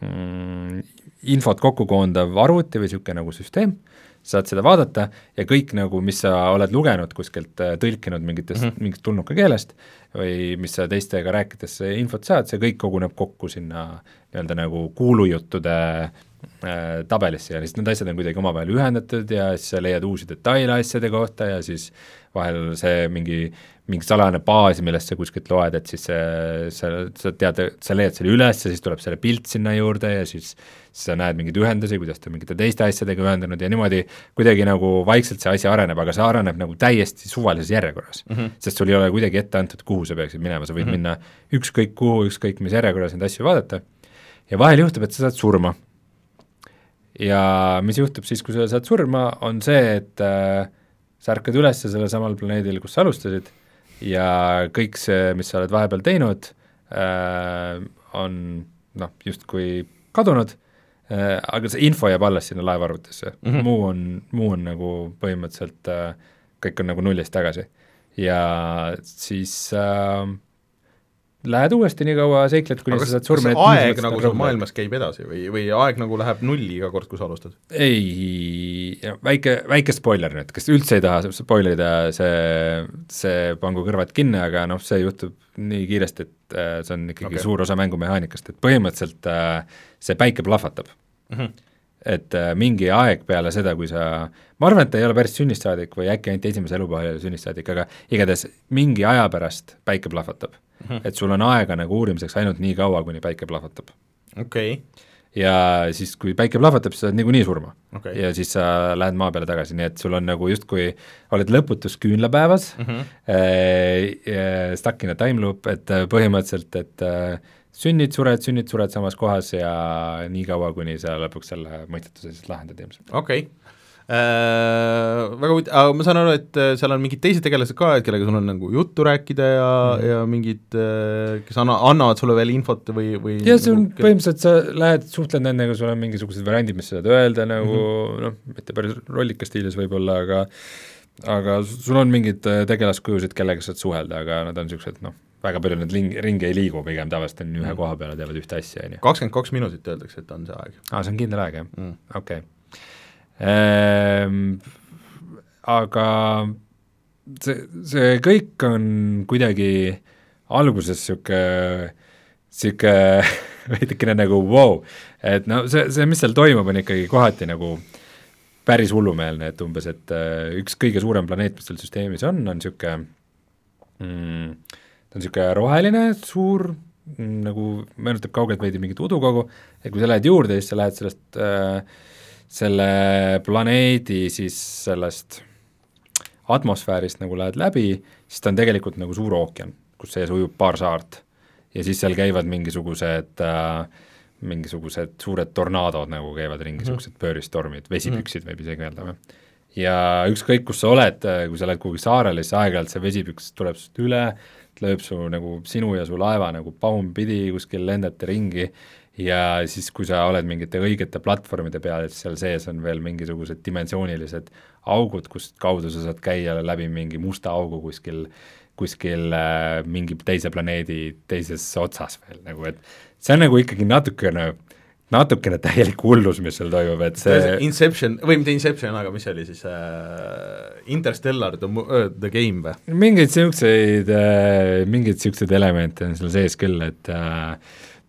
mm, infot kokku koondav arvuti või niisugune nagu süsteem, saad seda vaadata ja kõik nagu, mis sa oled lugenud kuskilt, äh, tõlkinud mingitest mm, -hmm. mingist tulnuka keelest või mis sa teistega rääkides infot saad, see kõik koguneb kokku sinna nii-öelda nagu kuulujuttude tabelisse ja siis need asjad on kuidagi omavahel ühendatud ja siis sa leiad uusi detaile asjade kohta ja siis vahel see mingi mingi salajane baas, millest sa kuskilt loed, et siis see, sa, sa tead, sa leiad selle üles ja siis tuleb selle pilt sinna juurde ja siis siis sa näed mingeid ühendusi, kuidas ta mingite teiste asjadega ühendanud ja niimoodi kuidagi nagu vaikselt see asi areneb, aga see areneb nagu täiesti suvalises järjekorras mm. -hmm. sest sul ei ole kuidagi ette antud, kuhu sa peaksid minema, sa võid mm -hmm. minna ükskõik kuhu, ükskõik mis järjekorras neid asju vaadata ja vahel juhtub, et sa saad surma. Ja mis juhtub siis, kui sa saad surma, on see, et äh, sa ärkad üles sellel samal planeedil, kus sa alustasid ja kõik see, mis sa oled vahepeal teinud äh,, on noh, justkui kadunud äh,, aga see info jääb alles sinna laevaarvutisse mm, -hmm. muu on, muu on nagu põhimõtteliselt äh, kõik on nagu nullist tagasi. ja siis äh, lähed uuesti nii kaua seikled, kuni sa saad surma. aeg nagu sul maailmas käib edasi või, või aeg nagu läheb nulli iga kord, kui sa alustad? ei, väike, väike spoiler nüüd, kes üldse ei taha spoil ida, see, see pangu kõrvad kinni, aga noh, see juhtub nii kiiresti, et äh, see on ikkagi okay. suur osa mängumehaanikast, et põhimõtteliselt äh, see päike plahvatab mm. -hmm et äh, mingi aeg peale seda, kui sa, ma arvan, et ta ei ole päris sünnist saadik või äkki ainult esimese elupäeva ei ole sünnist saadik, aga igatahes mingi aja pärast päike plahvatab mm. -hmm. et sul on aega nagu uurimiseks ainult nii kaua, kuni päike plahvatab. okei okay. ja siis, kui päike plahvatab, siis sa saad niikuinii surma okay. ja siis sa lähed maa peale tagasi, nii et sul on nagu justkui, oled lõputus küünlapäevas mm, -hmm. äh, stuck in a time loop, et põhimõtteliselt, et äh, sünnid, sured, sünnid, sured samas kohas ja nii kaua, kuni sa lõpuks selle mõistetuse siis lahendad ilmselt. okei okay Äh, väga huvitav, aga ma saan aru, et äh, seal on mingid teised tegelased ka, et kellega sul on nagu juttu rääkida ja mm, ja mingid, äh, kes anna, annavad sulle veel infot või, või jah, see on nagu, põhimõtteliselt, sa lähed, suhtled nendega, sul on mingisugused variandid, mis sa saad öelda nagu mm -hmm. noh, mitte päris rollika stiilis võib-olla, aga aga sul on mingid tegelaskujusid, kellega saad suhelda, aga nad on niisugused noh, väga palju nad ling-, ringi ei liigu, pigem tavaliselt on ühe mm koha peal ja teevad ühte asja, on ju. kakskümmend kaks minutit öeldakse, et on see aeg. aa, see on kindel aeg, jah mm.? okei okay Ehm, aga see, see kõik on kuidagi alguses niisugune, niisugune veidikene nagu vau wow., et no see, see, mis seal toimub, on ikkagi kohati nagu päris hullumeelne, et umbes, et äh, üks kõige suurem planeet, mis seal süsteemis on, on niisugune mm, ta on niisugune roheline, suur, mm, nagu meenutab kaugelt veidi mingit udukogu, et kui sa lähed juurde, siis sa lähed sellest äh, selle planeedi siis sellest atmosfäärist nagu lähed läbi, siis ta on tegelikult nagu suur ookean, kus sees ujub paar saart. ja siis seal käivad mingisugused äh, mingisugused suured tornaadod nagu käivad ringi mm, -hmm. niisugused pööristormid, vesipüksid võib isegi öelda või. ja ükskõik, kus sa oled, kui sa oled kuhugi saarele, siis aeg-ajalt see vesipüks tuleb sinust üle, lööb su nagu sinu ja su laeva nagu paumpidi kuskil lendate ringi ja siis, kui sa oled mingite õigete platvormide peal, et seal sees on veel mingisugused dimensioonilised augud, kust kaudu sa saad käia läbi mingi musta augu kuskil, kuskil äh, mingi teise planeedi teises otsas veel nagu, et see on nagu ikkagi natukene, natukene täielik hullus, mis seal toimub, et see Inception, või mitte Inception, aga mis see oli siis äh,, Interstellar the, uh, the game või? mingeid niisuguseid äh,, mingeid niisuguseid elemente on seal sees küll, et äh,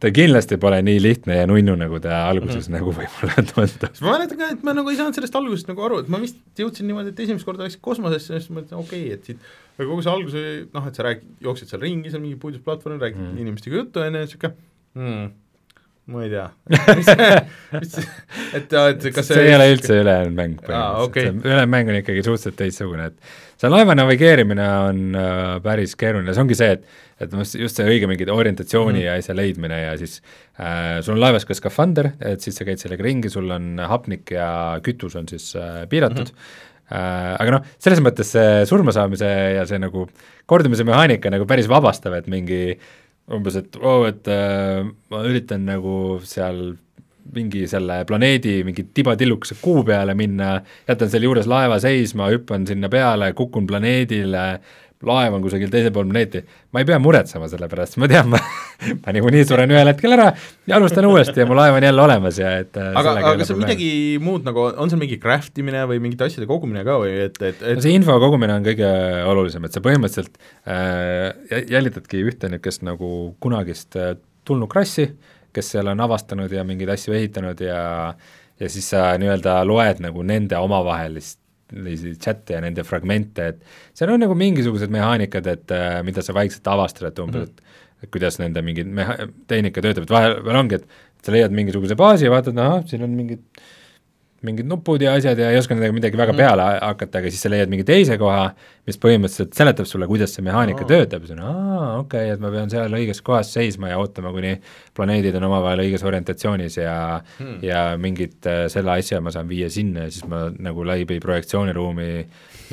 ta kindlasti pole nii lihtne ja nunnu, nagu ta alguses mm nagu võib-olla tundub. ma mäletan ka, et ma nagu ei saanud sellest algusest nagu aru, et ma vist jõudsin niimoodi, et esimest korda läksin kosmosesse ja siis mõtlesin, okei okay,, et siit aga kogu see algus oli noh, et sa räägid, jooksed seal ringi, seal mingi puidusplatvormil, räägid mm. inimestega juttu, on ju, niisugune ma ei tea et, et kas see, see ei ole üldse ülejäänud mäng põhimõtteliselt okay., ülejäänud mäng on ikkagi suhteliselt teistsugune, et see laeva navigeerimine on äh, päris keeruline, see ongi see, et et just see õige mingi orientatsiooni mm. ja asja leidmine ja siis äh, sul on laevas ka skafander, et siis sa käid sellega ringi, sul on hapnik ja kütus on siis äh, piiratud mm, -hmm. Äh, aga noh, selles mõttes see surmasaamise ja see nagu kordumise mehaanika nagu päris vabastav, et mingi umbes, et oo oh,, et äh, ma üritan nagu seal mingi selle planeedi mingi tibatillukese kuu peale minna, jätan selle juures laeva seisma, hüppan sinna peale, kukun planeedile, laev on kusagil teisel pool planeeti, ma ei pea muretsema selle pärast, ma tean, ma ma niikuinii suren ühel hetkel ära ja alustan uuesti ja mu laev on jälle olemas ja et äh, aga, aga kas on midagi muud nagu, on? Seal mingi craft imine või mingite asjade kogumine ka või et, et, et no see info kogumine on kõige olulisem, et sa põhimõtteliselt äh, jälitadki ühte niisugust nagu kunagist äh, tulnukrassi, kes seal on avastanud ja mingeid asju ehitanud ja ja siis sa nii-öelda loed nagu nende omavahelist chat'e ja nende fragmente, et seal on nagu mingisugused mehaanikad, et äh, mida sa vaikselt avastad, et umbes mm, -hmm. et kuidas nende mingid meha-, tehnika töötab, et vahel, vahel ongi, et sa leiad mingisuguse baasi ja vaatad, ahah, siin on mingid mingid nupud ja asjad ja ei oska nendega midagi väga mm. peale hakata, aga siis sa leiad mingi teise koha, mis põhimõtteliselt seletab sulle, kuidas see mehaanika oh. töötab siis on aa, okei okay,, et ma pean seal õiges kohas seisma ja ootama, kuni planeedid on omavahel õiges orientatsioonis ja hmm. ja mingit äh, selle asja ma saan viia sinna ja siis ma nagu läbi projektsiooniruumi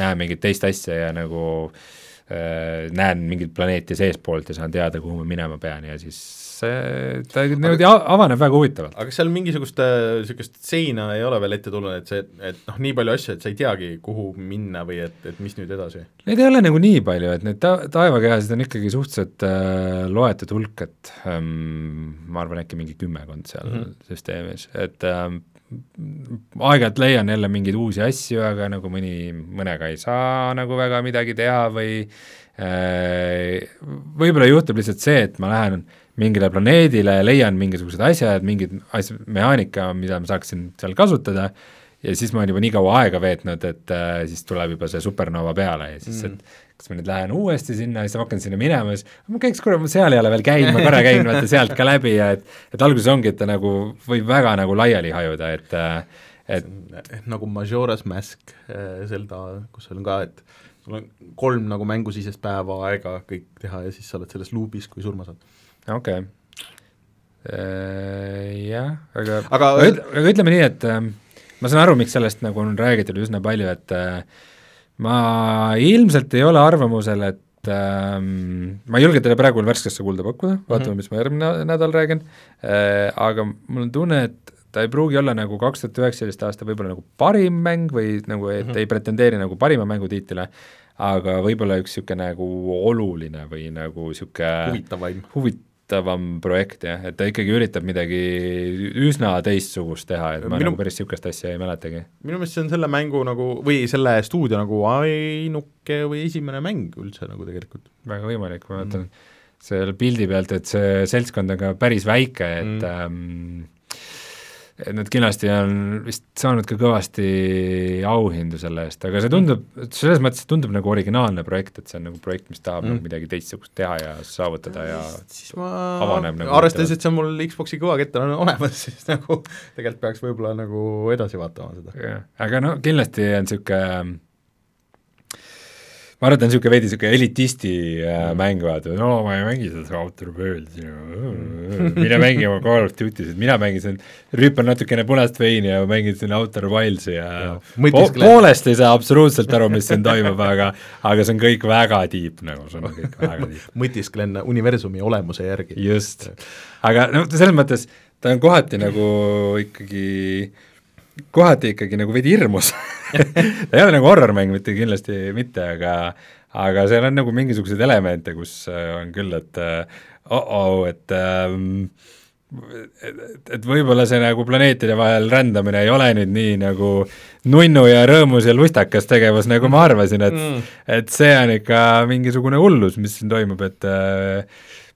näen mingit teist asja ja nagu äh, näen mingit planeeti seestpoolt ja saan teada, kuhu ma minema pean ja siis see, ta niimoodi avaneb väga huvitavalt. aga kas seal mingisugust niisugust seina ei ole veel ette tulnud, et see, et noh, nii palju asju, et sa ei teagi, kuhu minna või et, et mis nüüd edasi? Neid ei ole nagu nii palju, et neid ta-, taevakehasid on ikkagi suhteliselt äh, loetud hulk, et ähm, ma arvan, äkki mingi kümmekond seal mm -hmm. süsteemis, et ähm, aeg-ajalt leian jälle mingeid uusi asju, aga nagu mõni, mõnega ei saa nagu väga midagi teha või äh, võib-olla juhtub lihtsalt see, et ma lähen äh, mingile planeedile, leian mingisugused asjad, mingid asjad, mehaanika, mida ma saaksin seal kasutada, ja siis ma olen juba nii kaua aega veetnud, et äh, siis tuleb juba see supernova peale ja siis mm., et kas ma nüüd lähen uuesti sinna, siis ma hakkan sinna minema, siis ma käiks korra, ma seal ei ole veel käinud, ma korra käin vaata sealt ka läbi ja et et alguses ongi, et ta nagu võib väga nagu laiali hajuda, et äh, et nagu Majora's Mask äh, Zelda, kus on ka, et sul on kolm nagu mängusisest päeva aega kõik teha ja siis sa oled selles luubis, kui surma saad okei okay. Äh, jah, aga aga, aga, ütleme nii, et äh, ma saan aru, miks sellest nagu on räägitud üsna palju, et äh, ma ilmselt ei ole arvamusel, et ähm, ma ei julge teile praegu veel värskesse kulda pakkuda, vaatame mm, -hmm. mis ma järgmine nädal räägin äh,, aga mul on tunne, et ta ei pruugi olla nagu kaks tuhat üheksateist aasta võib-olla nagu parim mäng või nagu, et mm -hmm. ei pretendeeri nagu parima mängutiitlile, aga võib-olla üks niisugune nagu oluline või nagu niisugune huvitavaim huvit-, huvitavam projekt jah, et ta ikkagi üritab midagi üsna teistsugust teha, et ma minu, nagu päris niisugust asja ei mäletagi. minu meelest see on selle mängu nagu, või selle stuudio nagu ainuke või esimene mäng üldse nagu tegelikult. väga võimalik, ma vaatan mm. seal pildi pealt, et see seltskond on ka päris väike, et mm. ähm, et nad kindlasti on vist saanud ka kõvasti auhindu selle eest, aga see tundub, selles mõttes tundub nagu originaalne projekt, et see on nagu projekt, mis tahab mm. nagu midagi teistsugust teha ja saavutada ja siis ma avaneb nagu arvestades, et see on mul Xbox'i kõvakettal on olemas, siis nagu tegelikult peaks võib-olla nagu edasi vaatama seda. aga no kindlasti on niisugune ma arvan, et ta on niisugune veidi niisugune elitisti äh, mm. mäng, vaata, no ma ei mängi seda Outer Worlds'i, mine mängi oma Call of Duty'sid, mina mängisin, rüüpan natukene punast veini ja mängin siin Outer Wildsi ja, ja po poolest ei saa absoluutselt aru, mis siin toimub, aga aga see on kõik väga tiip nagu, see on kõik väga tiip. mõtisklen universumi olemuse järgi. just, aga noh, selles mõttes ta on kohati nagu ikkagi äh, kohati ikkagi nagu veidi hirmus ta ei ole nagu horror-mäng mitte kindlasti mitte, aga aga seal on nagu mingisuguseid elemente, kus äh, on küll, et oh-oh, et um, et, et võib-olla see nagu planeetide vahel rändamine ei ole nüüd nii nagu nunnu ja rõõmus ja lustakas tegevus, nagu ma arvasin, et mm. et see on ikka mingisugune hullus, mis siin toimub, et äh,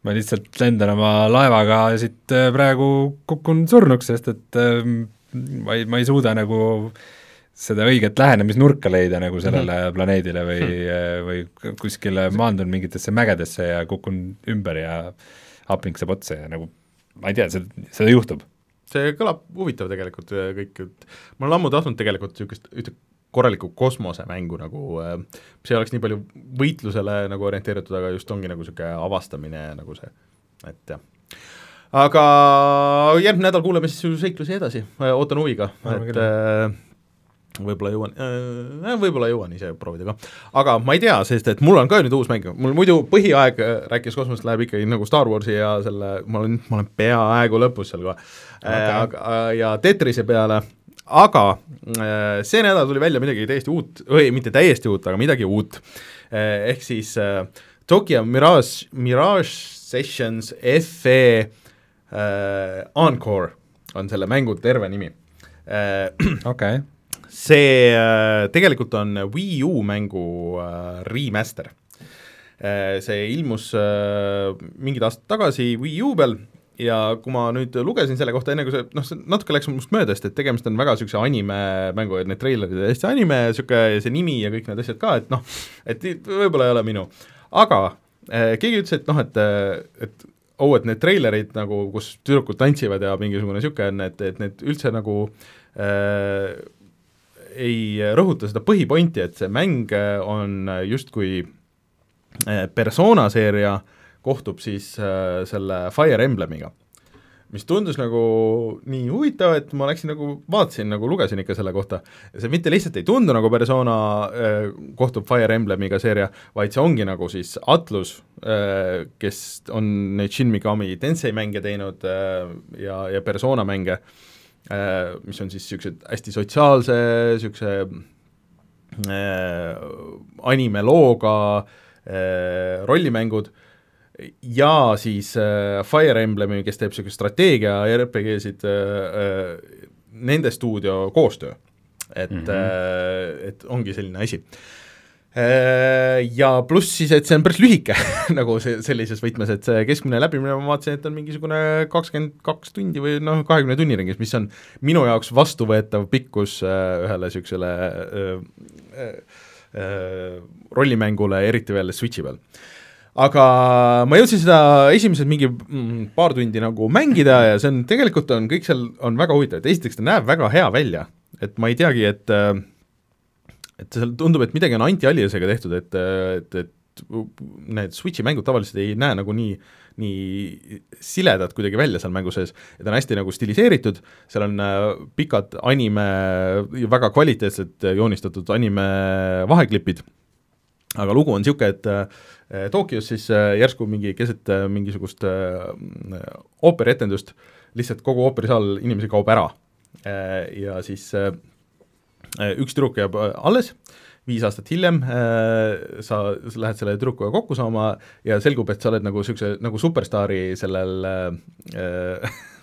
ma lihtsalt lendan oma laevaga siit äh, praegu, kukun surnuks, sest et äh, ma ei, ma ei suuda nagu seda õiget lähenemisnurka leida nagu sellele mm -hmm. planeedile või mm, -hmm. või kuskile maandun mingitesse mägedesse ja kukun ümber ja hapnik saab otsa ja nagu ma ei tea, see, seda juhtub. see kõlab huvitav tegelikult kõik, et ma olen ammu tahtnud tegelikult niisugust ühte korralikku kosmosemängu nagu, mis ei oleks nii palju võitlusele nagu orienteeritud, aga just ongi nagu niisugune avastamine nagu see, et jah. Aga järgmine nädal kuuleme siis seiklusi edasi, ootan huviga, et äh, võib-olla jõuan äh,, võib-olla jõuan ise proovida ka. aga ma ei tea, sest et mul on ka nüüd uus mäng, mul muidu põhiaeg äh, rääkis kosmosest läheb ikkagi nagu Star Warsi ja selle, ma olen, ma olen peaaegu lõpus seal kohe okay. äh,, aga äh, ja Tetrise peale, aga äh, see nädal tuli välja midagi täiesti uut, või mitte täiesti uut, aga midagi uut. Äh,, ehk siis äh, Tokyo Mirage, Mirage Sessions FE äh, Encore on selle mängu terve nimi äh,. okei see äh, tegelikult on Wii U mängu äh, remaster. Äh, see ilmus mingid aastad tagasi Wii U peal ja kui ma nüüd lugesin selle kohta, enne kui see, noh, see natuke läks minust mööda, sest et tegemist on väga niisuguse anime-mängu, et need treilerid on hästi anime, niisugune see nimi ja kõik need asjad ka, et noh, et võib-olla ei ole minu. aga eh, keegi ütles, et noh, et, et oh, et need treilerid nagu, kus tüdrukud tantsivad ja mingisugune niisugune on, et, et need üldse nagu eh, ei rõhuta seda põhipointi, et see mäng on justkui eh, persona seeria kohtub siis äh, selle Fire Emblemiga. Mis tundus nagu nii huvitav, et ma läksin nagu, vaatasin nagu, lugesin ikka selle kohta, see mitte lihtsalt ei tundu nagu persona äh, kohtub Fire Emblemiga seeria, vaid see ongi nagu siis Atlus äh,, kes on neid Shin Megami Tensei mänge teinud äh, ja, ja persona mänge äh,, mis on siis niisugused hästi sotsiaalse, niisuguse äh, animelooga äh, rollimängud ja siis äh, Fire Emblemi, kes teeb niisugust strateegia RPG-sid äh,, äh, nende stuudio koostöö. et mm, -hmm. äh, et ongi selline asi Äh, ja pluss siis, et see on päris lühike nagu see, sellises võtmes, et see keskmine läbimine, ma vaatasin, et on mingisugune kakskümmend kaks tundi või noh, kahekümne tunni ringis, mis on minu jaoks vastuvõetav pikkus äh, ühele niisugusele äh, äh, äh, rollimängule, eriti veel Switchi peal aga ma jõudsin seda esimesed mingi mm, paar tundi nagu mängida ja see on, tegelikult on kõik seal, on väga huvitav, et esiteks ta näeb väga hea välja, et ma ei teagi, et äh, et seal tundub, et midagi on anti-aliasega tehtud, et, et, et need Switchi mängud tavaliselt ei näe nagu nii, nii siledad kuidagi välja seal mängu sees, et on hästi nagu stiliseeritud, seal on äh, pikad anime, väga kvaliteetsed joonistatud anime vaheklipid, aga lugu on niisugune, et äh, Tokyos siis äh, järsku mingi keset mingisugust ooperietendust lihtsalt kogu ooperisaal inimesi kaob ära. Ja siis üks tüdruk jääb alles, viis aastat hiljem sa lähed selle tüdrukuga kokku saama ja selgub, et sa oled nagu niisuguse, nagu superstaari sellel äh,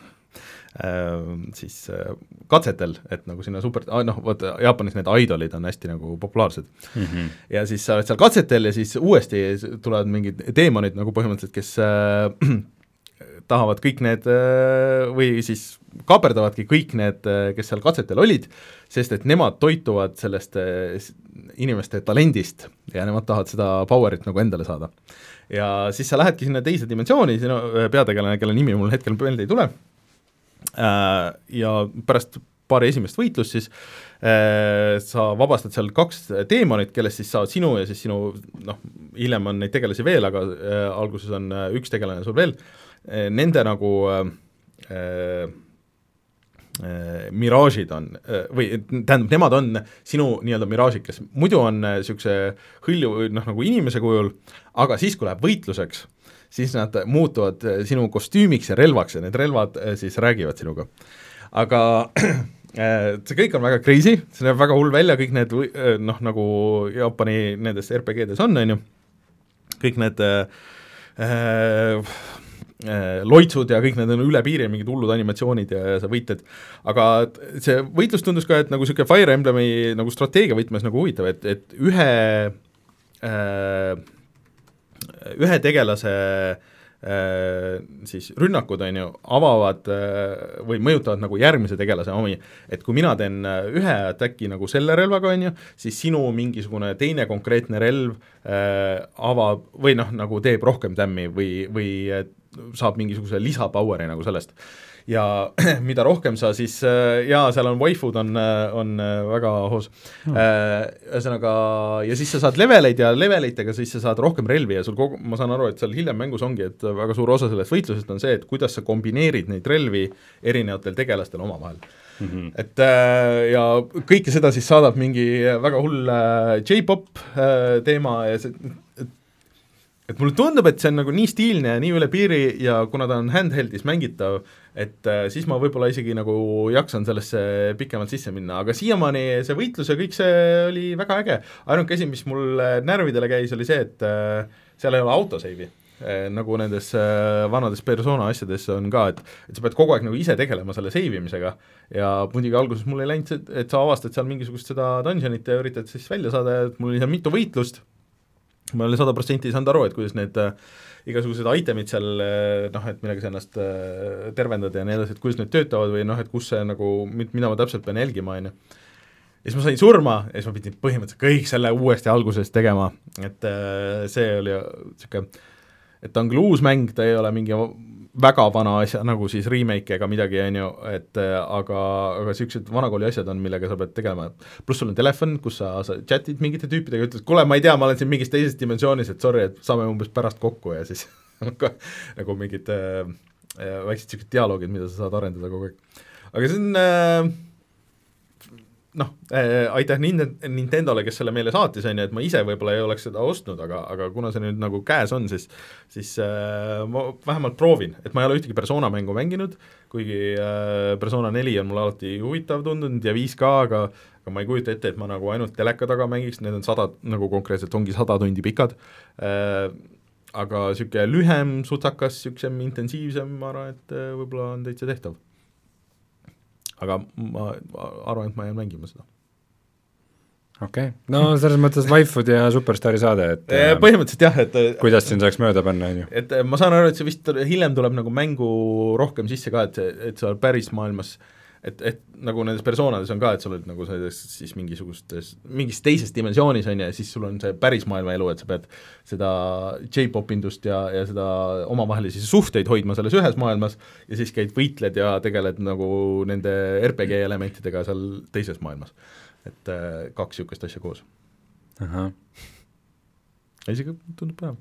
siis äh, katsetel, et nagu sinna super, noh, vot Jaapanis need idolid on hästi nagu populaarsed mm. -hmm. ja siis sa oled seal katsetel ja siis uuesti tulevad mingid teemonid nagu põhimõtteliselt, kes äh, tahavad kõik need või siis kaaperdavadki kõik need, kes seal katsetel olid, sest et nemad toituvad sellest inimeste talendist ja nemad tahavad seda power'it nagu endale saada. ja siis sa lähedki sinna teise dimensiooni, sinu peategelane, kelle nimi mul hetkel meelde ei tule, ja pärast paari esimest võitlust siis sa vabastad seal kaks teemonit, kellest siis saavad sinu ja siis sinu noh, hiljem on neid tegelasi veel, aga alguses on üks tegelane sul veel, nende nagu äh, äh, miraažid on äh, või tähendab, nemad on sinu nii-öelda miraažid, kes muidu on niisuguse äh, hõlju noh, nagu inimese kujul, aga siis, kui läheb võitluseks, siis nad muutuvad äh, sinu kostüümiks ja relvaks ja need relvad siis räägivad sinuga. aga see kõik on väga crazy, see näeb väga hull välja, kõik need noh, nagu Jaapani nendes RPG-des on, on ju, kõik need äh, loitsud ja kõik need on üle piiri, mingid hullud animatsioonid ja, ja sa võitled, aga see võitlus tundus ka, et nagu niisugune Fire Emblemi nagu strateegia võtmes nagu huvitav, et, et ühe äh, ühe tegelase äh, Äh, siis rünnakud, on ju, avavad äh, või mõjutavad nagu järgmise tegelase omi, et kui mina teen äh, ühe atäki nagu selle relvaga, on ju, siis sinu mingisugune teine konkreetne relv äh, avab või noh, nagu teeb rohkem tämmi või, või saab mingisuguse lisapower'i nagu sellest ja mida rohkem sa siis, äh, jaa, seal on waifud on, äh, on äh, väga hoos hmm., ühesõnaga ja siis sa saad leveleid ja levelitega siis sa saad rohkem relvi ja sul kogu, ma saan aru, et seal hiljem mängus ongi, et väga suur osa sellest võitlusest on see, et kuidas sa kombineerid neid relvi erinevatel tegelastel omavahel mm. -hmm. et ja kõike seda siis saadab mingi väga hull J-pop teema ja see, et mulle tundub, et see on nagu nii stiilne ja nii üle piiri ja kuna ta on handheld'is mängitav, et äh, siis ma võib-olla isegi nagu jaksan sellesse pikemalt sisse minna, aga siiamaani see võitlus ja kõik see oli väga äge. ainuke asi, mis mul närvidele käis, oli see, et äh, seal ei ole autoseivi. Äh, nagu nendes vanades persona asjades on ka, et et sa pead kogu aeg nagu ise tegelema selle save imisega ja muidugi alguses mul ei läinud see, et sa avastad seal mingisugust seda dungeonit ja üritad siis välja saada ja mul oli seal mitu võitlust, ma olen sada protsenti ei saanud aru, et kuidas need äh, igasugused itemid seal noh, et millega sa ennast äh, tervendad ja nii edasi, et kuidas need töötavad või noh, et kus see nagu, mida ma täpselt pean jälgima, on ju. ja siis ma sain surma ja siis ma pidin põhimõtteliselt kõik selle uuesti algusest tegema, et äh, see oli niisugune, et ta on küll uus mäng, ta ei ole mingi väga vana asja, nagu siis remake ega midagi, on ju, et äh, aga, aga niisugused vanakooli asjad on, millega sa pead tegema, pluss sul on telefon, kus sa, sa chat'id mingite tüüpidega, ütled, kuule, ma ei tea, ma olen siin mingis teises dimensioonis, et sorry, et saame umbes pärast kokku ja siis nagu mingid äh, äh, väiksed niisugused dialoogid, mida sa saad arendada kogu aeg. aga see on äh, noh äh,, aitäh Nintendole, kes selle meile saatis, on ju, et ma ise võib-olla ei oleks seda ostnud, aga, aga kuna see nüüd nagu käes on, siis siis äh, ma vähemalt proovin, et ma ei ole ühtegi persona mängu mänginud, kuigi äh, persona neli on mulle alati huvitav tundunud ja viis ka, aga aga ma ei kujuta ette, et ma nagu ainult teleka taga mängiks, need on sada, nagu konkreetselt ongi sada tundi pikad äh,, aga niisugune lühem, sutsakas, niisugusem intensiivsem, ma arvan, et võib-olla on täitsa tehtav aga ma arvan, et ma jään mängima seda okei okay., no selles mõttes Waifud ja Superstaari saade, et põhimõtteliselt jah, et kuidas siin saaks mööda panna, on ju? et ma saan aru, et see vist hiljem tuleb nagu mängu rohkem sisse ka, et see, et sa päris maailmas äh, et, et nagu nendes persoonades on ka, et sa oled nagu selles siis mingisugustes, mingis teises dimensioonis, on ju, ja siis sul on see päris maailma elu, et sa pead seda J-pop indust ja, ja seda omavahelisi suhteid hoidma selles ühes maailmas ja siis käid, võitled ja tegeled nagu nende RPG elementidega seal teises maailmas. et äh, kaks niisugust asja koos. ahah. isegi tundub põnev.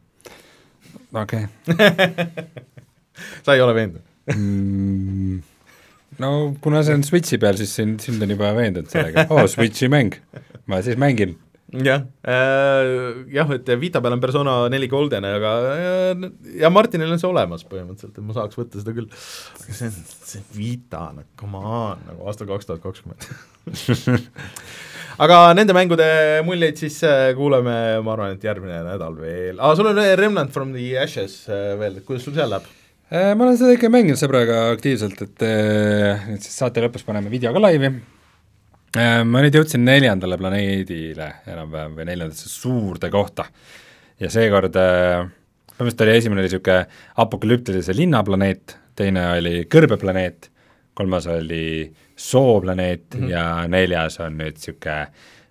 okei okay. sa ei ole veendunud mm no kuna see on Switchi peal, siis sind, sind on juba veendunud sellega, oo Switchi mäng, ma siis mängin. jah äh,, jah, et Vita peal on Persona neli Golden, aga äh, ja Martinil on see olemas põhimõtteliselt, et ma saaks võtta seda küll, aga see on, see Vita, no come on, nagu aastal kaks tuhat kakskümmend. aga nende mängude muljeid siis äh, kuuleme, ma arvan, et järgmine nädal veel, aa, sul on Remnant from the Ashes äh, veel, kuidas sul seal läheb? Äh, ma olen seda ikka mänginud sõbraga aktiivselt, et äh, nüüd siis saate lõpus paneme video ka laivi. Äh, ma nüüd jõudsin neljandale planeedile enam-vähem või neljandasse suurde kohta ja seekord põhimõtteliselt oli esimene oli niisugune apokalüptilise linnaplaneet, teine oli kõrbeplaneet, kolmas oli sooplaneet mm -hmm. ja neljas on nüüd niisugune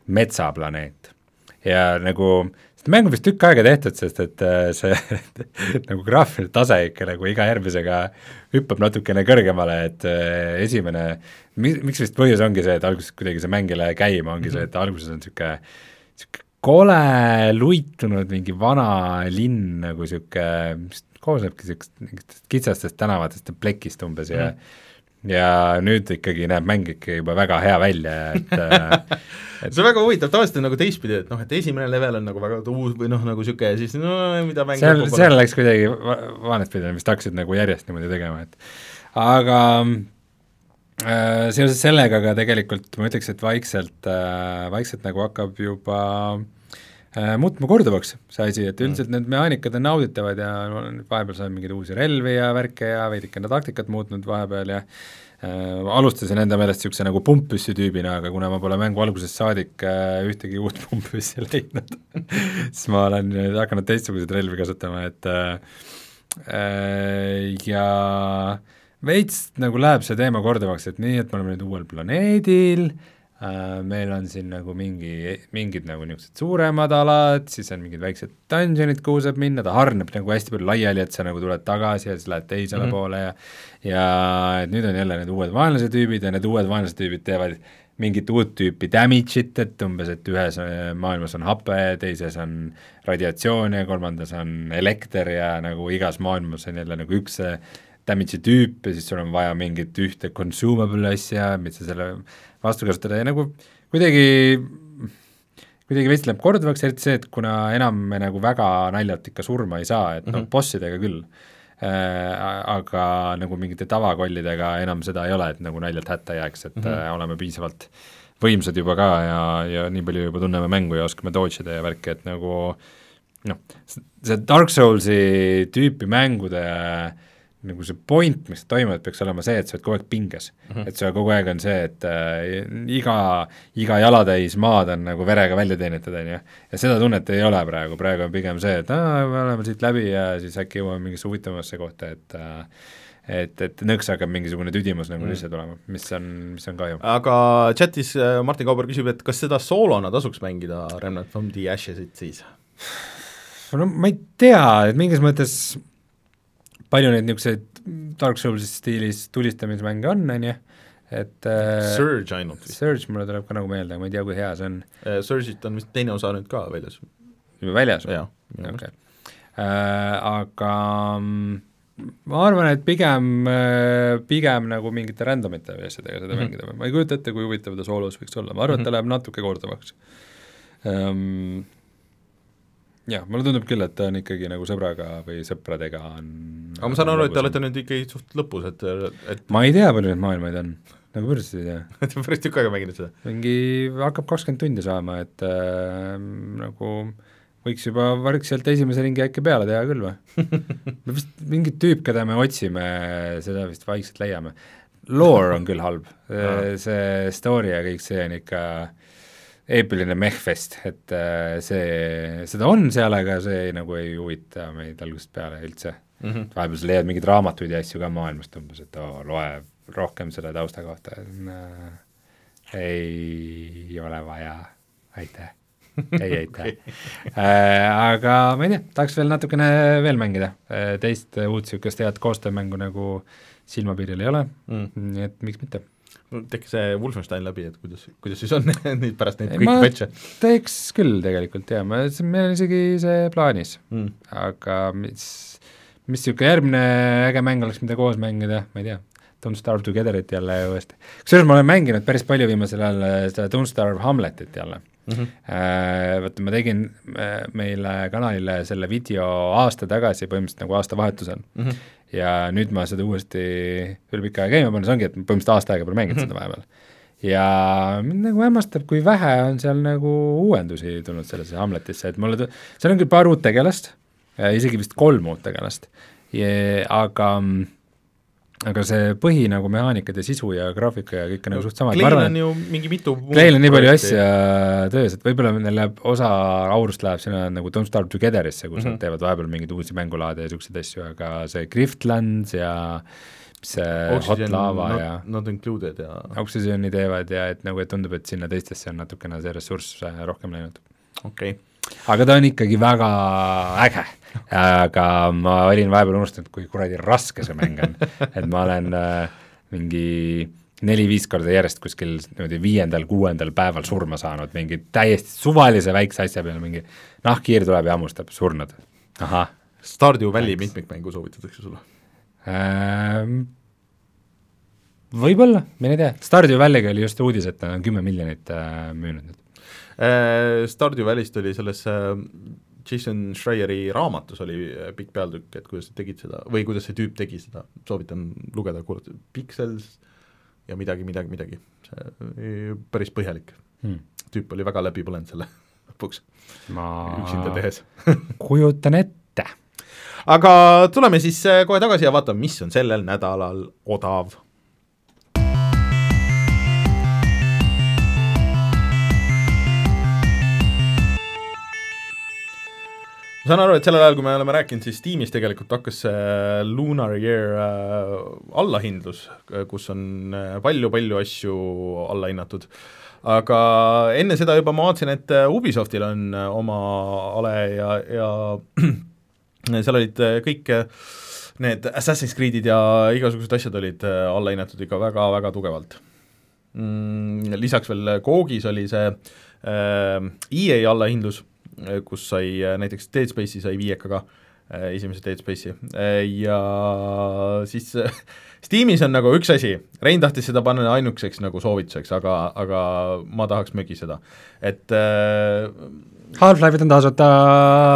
metsaplaneet. ja nagu seda mängu vist tükk aega tehtud, sest et äh, see nagu graafiline tase ikka nagu iga järgmisega hüppab natukene kõrgemale, et äh, esimene, miks vist põhjus ongi see, et alguses kuidagi see mäng ei lähe käima, ongi see, et alguses on niisugune niisugune kole luitunud mingi vana linn nagu niisugune, mis koosnebki niisugust mingitest kitsastest tänavatest ja plekist umbes ja mm ja nüüd ikkagi näeb mäng ikka juba väga hea välja, et äh, et see on väga huvitav, tavaliselt on nagu teistpidi, et noh, et esimene level on nagu väga uus või noh, nagu niisugune ja siis no mida mäng seal, seal läks kuidagi vanastpidi, vist hakkasid nagu järjest niimoodi tegema, et aga äh, seoses sellega ka tegelikult ma ütleks, et vaikselt äh,, vaikselt nagu hakkab juba äh, muutma korduvaks, see asi, et üldiselt mm. need mehaanikad on nauditavad ja vahepeal saanud mingeid uusi relvi ja värke ja veidikene taktikat muutnud vahepeal ja äh, alustasin enda meelest niisuguse nagu pumppüssi tüübina, aga kuna ma pole mängu algusest saadik äh, ühtegi uut pumppüssi leidnud siis ma olen nüüd hakanud teistsuguseid relvi kasutama, et äh, äh, ja veits nagu läheb see teema korduvaks, et nii, et me oleme nüüd uuel planeedil äh,, meil on siin nagu mingi, mingid nagu niisugused suuremad alad, siis on mingid väiksed dungeonid, kuhu saab minna, ta hargneb nagu hästi palju laiali, et sa nagu tuled tagasi ja siis lähed teisele mm -hmm. poole ja ja et nüüd on jälle need uued vaenlase tüübid ja need uued vaenlase tüübid teevad mingit uut tüüpi damage'it, et umbes, et ühes äh, maailmas on hape, teises on radiatsioon ja kolmandas on elekter ja nagu igas maailmas on jälle nagu üks damage'i tüüp ja siis sul on vaja mingit ühte consumable asja, mida sa selle vastu kasutada ja nagu kuidagi, kuidagi veits läheb korduvaks, eriti see, et kuna enam me nagu väga naljalt ikka surma ei saa, et mm -hmm. noh, mhm. bossidega küll äh,, aga nagu mingite tavakollidega enam seda ei ole, et nagu naljalt hätta jääks, et mm -hmm. äh, oleme piisavalt võimsad juba ka ja, ja nii palju juba tunneme mängu ja oskame dodge ida ja värki, et nagu noh, see Dark Soulsi tüüpi mängude äh, nagu see point, mis toimub, peaks olema see, et sa oled kogu aeg pinges mm. -hmm. et sul kogu aeg on see, et äh, iga, iga jalatäis maad on nagu verega välja teenitud, on ju. ja seda tunnet ei ole praegu, praegu on pigem see, et aa, me oleme siit läbi ja siis äkki jõuame mingisse huvitavamasse kohta, et äh, et, et nõks hakkab mingisugune tüdimus nagu mm. sisse tulema, mis on, mis on kahju. aga chatis äh, Martin Kauber küsib, et kas seda soolona tasuks mängida Remnant from the Ashes'it siis? no ma ei tea, et mingis mõttes palju neid niisuguseid Dark Soulsi stiilis tulistamismänge on, on ju, et äh, Surge ainult vist. Surge mulle tuleb ka nagu meelde, aga ma ei tea, kui hea see on. Äh, Surge'it on vist teine osa nüüd ka väljas. juba väljas või? okei okay. äh,. Aga mm, ma arvan, et pigem, äh, pigem nagu mingite randomite asjadega seda mm -hmm. mängida, ma ei kujuta ette, kui huvitav ta soolos võiks olla, ma arvan mm, -hmm. et ta mhm. läheb natuke korduvaks um, jah, mulle tundub küll, et ta on ikkagi nagu sõbraga või sõpradega on aga ma saan aru, et te olete nüüd ikkagi suht lõpus, et, et ma ei tea, palju neid maailmaid on, nagu päriselt ei tea. Te olete päris tükk aega mänginud seda? mingi, hakkab kakskümmend tundi saama, et äh, nagu võiks juba vargselt esimese ringi äkki peale teha küll või? Me vist, mingi tüüp, keda me otsime, seda vist vaikselt leiame. Lore on küll halb. See story ja kõik see on ikka eepiline mehfest, et äh, see, seda on seal, aga see ei, nagu ei huvita meid algusest peale üldse mm. -hmm. vahepeal sa leiad mingeid raamatuid ja asju ka maailmast umbes, et oo, loe rohkem selle tausta kohta, äh, ei ole vaja, aitäh ei aitäh äh,. Aga ma ei tea, tahaks veel natukene veel mängida äh,, teist uut niisugust head koostöömängu nagu silmapiiril ei ole mm., nii et miks mitte teeks see Wolfenstein läbi, et kuidas, kuidas siis on nüüd pärast neid kõiki patch'e? teeks küll tegelikult jaa, ma, meil on isegi see plaanis mm., aga mis, mis niisugune järgmine äge mäng oleks, mida koos mängida, ma ei tea, Don't Starve Together'it jälle uuesti. kusjuures ma olen mänginud päris palju viimasel ajal äh, seda Don't Starve Hamletit jälle mm. -hmm. Äh, vaata, ma tegin äh, meile kanalile selle video aasta tagasi, põhimõtteliselt nagu aastavahetusel mm. -hmm ja nüüd ma seda uuesti üle pika aja käima panen, see ongi, et põhimõtteliselt aasta aega pole mänginud mm -hmm. seda vahepeal. ja mind nagu hämmastab, kui vähe on seal nagu uuendusi tulnud sellesse Hamletisse, et mulle, seal on küll paar uut tegelast, isegi vist kolm uut tegelast, aga mm, aga see põhi nagu mehaanikad ja sisu ja graafika ja kõik on nagu suht samad. Kleil on ju mingi mitu Kleil on nii palju asja töös, et võib-olla neil läheb, osa aurust läheb sinna nagu Don't Starve Together'isse, kus mm -hmm. nad teevad vahepeal mingeid uusi mängulaade ja niisuguseid asju, aga see Griftlands ja see Oxygen, Hot Lava not, ja Not Included ja Oxygeni teevad ja et nagu, et tundub, et sinna teistesse on natukene see ressurss äh, rohkem läinud. okei okay aga ta on ikkagi väga äge, aga ma olin vahepeal unustanud, kui kuradi raske see mäng on, et ma olen äh, mingi neli-viis korda järjest kuskil niimoodi viiendal-kuuendal päeval surma saanud. Mingi täiesti suvalise väikse asja peale, mingi nahkhiir tuleb ja hammustab, surnud, ahah. Stardew Valley mitmikmängu soovitatakse sulle. Ähm,? Võib-olla, mine tea, Stardew Valley'ga oli just uudis, et nad on kümme miljonit äh, müünud nüüd Stardew Valley'st oli selles äh, Jason Schreieri raamatus oli äh, pikk pealtükk, et kuidas tegid seda või kuidas see tüüp tegi seda, soovitan lugeda, kuulata, Pixels ja midagi, midagi, midagi, see päris põhjalik. Hmm.. tüüp oli väga läbi põlenud selle lõpuks. Ma üksinda tehes. kujutan ette. aga tuleme siis äh, kohe tagasi ja vaatame, mis on sellel nädalal odav ma saan aru, et sellel ajal, kui me oleme rääkinud, siis Steamis tegelikult hakkas see Lunar Year äh, allahindlus, kus on palju-palju äh, asju alla hinnatud. aga enne seda juba ma vaatasin, et äh, Ubisoftil on oma ale ja, ja seal olid kõik need Assassin's Creed'id ja igasugused asjad olid alla hinnatud ikka väga-väga tugevalt mm,. Lisaks veel Koogis oli see äh, EA allahindlus kus sai äh, näiteks Dead Space'i sai viiekaga, äh, esimese Dead Space'i. Ja siis Steamis on nagu üks asi, Rein tahtis seda panna ainukeseks nagu soovituseks, aga, aga ma tahaks mögiseda, et Half-Life'id on tasuta.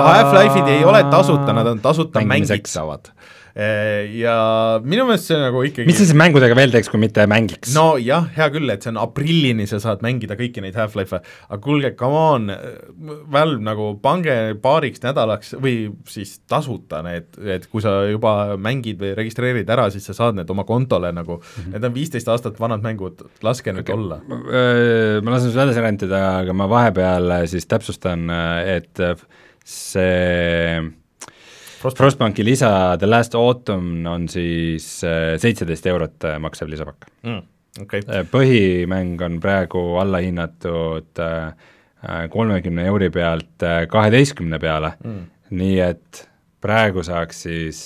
Half-Life'id ei ole tasuta, nad on tasuta mängitavad. Äh, ja minu meelest see nagu ikkagi mis sa siis mängudega veel teeks, kui mitte mängiks? nojah, hea küll, et see on aprillini, sa saad mängida kõiki neid Half-Life'e, aga kuulge, come on, Valve nagu pange paariks nädalaks või siis tasuta need, et kui sa juba mängid või registreerid ära, siis sa saad need oma kontole nagu mm, -hmm. need on viisteist aastat vanad mängud, laske nüüd okay. olla. ma lasen sul edasi rentida, aga ma vahepeal siis täpsustan, et see. Frostbanki lisa The Last Autumn on siis äh, seitseteist eurot äh, maksev lisapakk mm,. Okay. Äh, põhimäng on praegu alla hinnatud kolmekümne euri pealt kaheteistkümne peale mm., nii et praegu saaks siis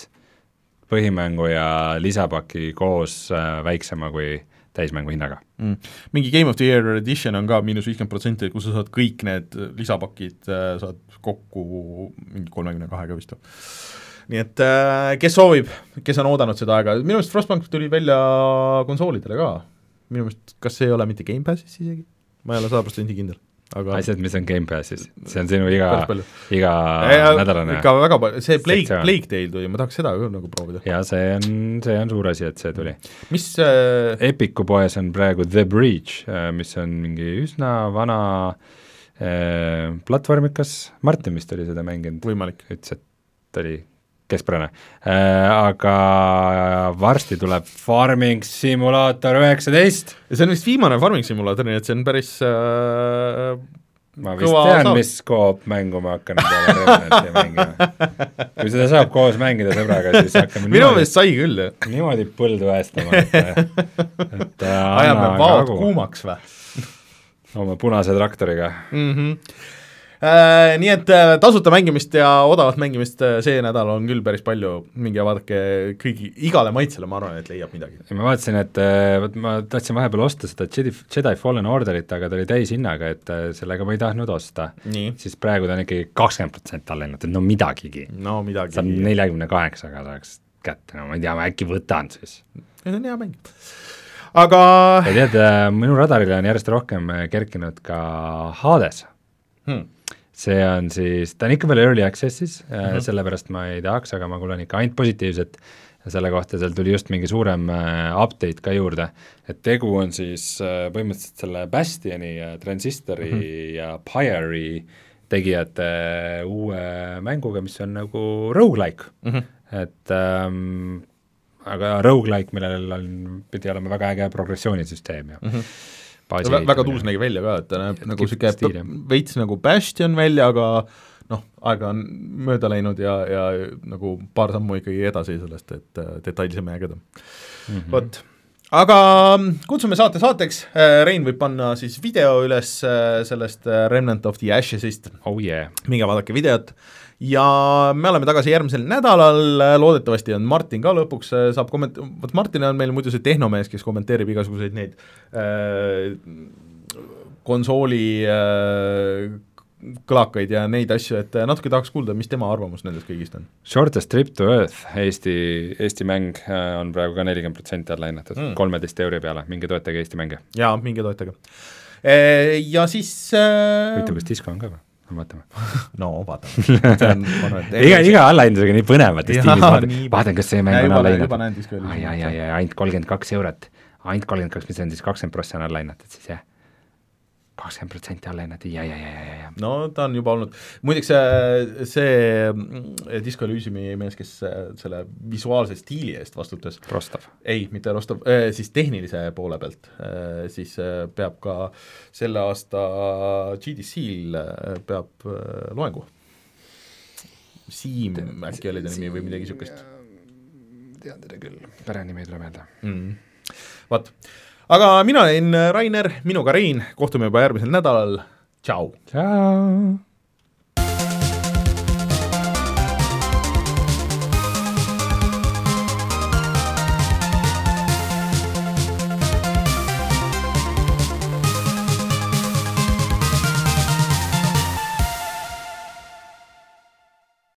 põhimängu ja lisapaki koos väiksema kui täismängu hinnaga mm.. mingi Game of the Year edition on ka miinus viiskümmend protsenti, kus sa saad kõik need lisapakid, saad kokku mingi kolmekümne kahega vist. Või nii et äh, kes soovib, kes on oodanud seda aega, minu meelest Frostbank tuli välja konsoolidele ka, minu meelest, kas see ei ole mitte Gamepassis isegi? ma ei ole sada protsenti kindel aga asjad, mis on Gamepassis, see on sinu iga, iga ja, nädalane ikka väga palju, see Plague, Plague Tale tuli, ma tahaks seda ka nagu proovida. jaa, see on, see on suur asi, et see tuli. mis äh... Epicu poes on praegu The Breach, äh, mis on mingi üsna vana äh, platvormikas, Martin vist oli seda mänginud. võimalik. ütles, et oli keskpärane äh,, aga varsti tuleb Farming Simulator üheksateist. ja see on vist viimane Farming Simulator, nii et see on päris äh, ma vist tean, mis Coop-mängu ma hakkan peale Remnanti mängima. kui seda saab koos mängida sõbraga, siis hakkame minu meelest sai küll, jah. niimoodi põldu äestama, et, et ajame vaod kuumaks või? oma punase traktoriga mm. -hmm Äh, nii et äh, tasuta mängimist ja odavat mängimist äh, see nädal on küll päris palju, minge vaadake kõigi, igale maitsele ma arvan, et leiab midagi. ma vaatasin, et vot ma tahtsin vahepeal osta seda Jedi, Jedi Fallen Orderit, aga ta oli täishinnaga, et sellega ma ei tahtnud osta. siis praegu ta on ikkagi kakskümmend protsenti alla hinnatud, no midagigi. no midagigi. saab neljakümne kaheksaga saaks kätte, no ma ei tea, ma äkki võtan siis. see on hea mäng aga ja tead, minu radarile on järjest rohkem kerkinud ka Hades hmm see on siis, ta on ikka veel early access'is mm, -hmm. sellepärast ma ei tahaks, aga ma kuulen ikka ainult positiivset selle kohta, seal tuli just mingi suurem äh, update ka juurde, et tegu on siis äh, põhimõtteliselt selle Bastioni ja Transistori mm -hmm. ja Pyre'i tegijate uue mänguga, mis on nagu rogu-like mm, -hmm. et ähm, aga rogu-like, millel on, pidi olema väga äge progressioonisüsteem ja mm -hmm baasi Vä väga tuus nägi välja ka, et ta näeb nagu niisugune veits nagu Bastion välja, aga noh, aega on mööda läinud ja, ja nagu paar sammu ikkagi edasi sellest, et äh, detailsem ja ägedam. Mm -hmm.. vot, aga kutsume saate saateks, äh, Rein võib panna siis video üles äh, sellest Remnant of the Ashes'ist. Oh yeah., minge vaadake videot ja me oleme tagasi järgmisel nädalal, loodetavasti on Martin ka lõpuks, äh, saab komment-, vot Martin on meil muidu see tehnomees, kes kommenteerib igasuguseid neid äh, konsooli äh, kõlakaid ja neid asju, et äh, natuke tahaks kuulda, mis tema arvamus nendest kõigist on. Shortest Trip to Earth, Eesti, Eesti mäng äh, on praegu ka nelikümmend protsenti alla hinnatud mm., kolmeteist euri peale, minge toetage Eesti mänge. jaa, minge toetage. Ja siis huvitav, kas disko on ka või? Vaatame no vaatame iga, iga allahindlusega nii põnevat stiilis, vaatan, vaatan, kas see mäng on allahinnatud. ai, ai, ai, ainult kolmkümmend kaks eurot, ainult kolmkümmend kaks, mis on siis kakskümmend prossa on allahinnatud siis jah. Kakskümmend protsenti alla hinnati ja, ja, ja, ja, ja. no ta on juba olnud, muideks see, see mm, Disco Elysiumi mees, kes äh, selle visuaalse stiili eest vastutas, Rostov. ei, mitte Rostov, siis tehnilise poole pealt, siis peab ka selle aasta GDC-l peab loengu. Siim äkki oli ta nimi või midagi niisugust. tean teda küll, perenimi ei tule meelde mm.. Vot aga mina olin Rainer, minuga Rein, kohtume juba järgmisel nädalal, tšau! tšau!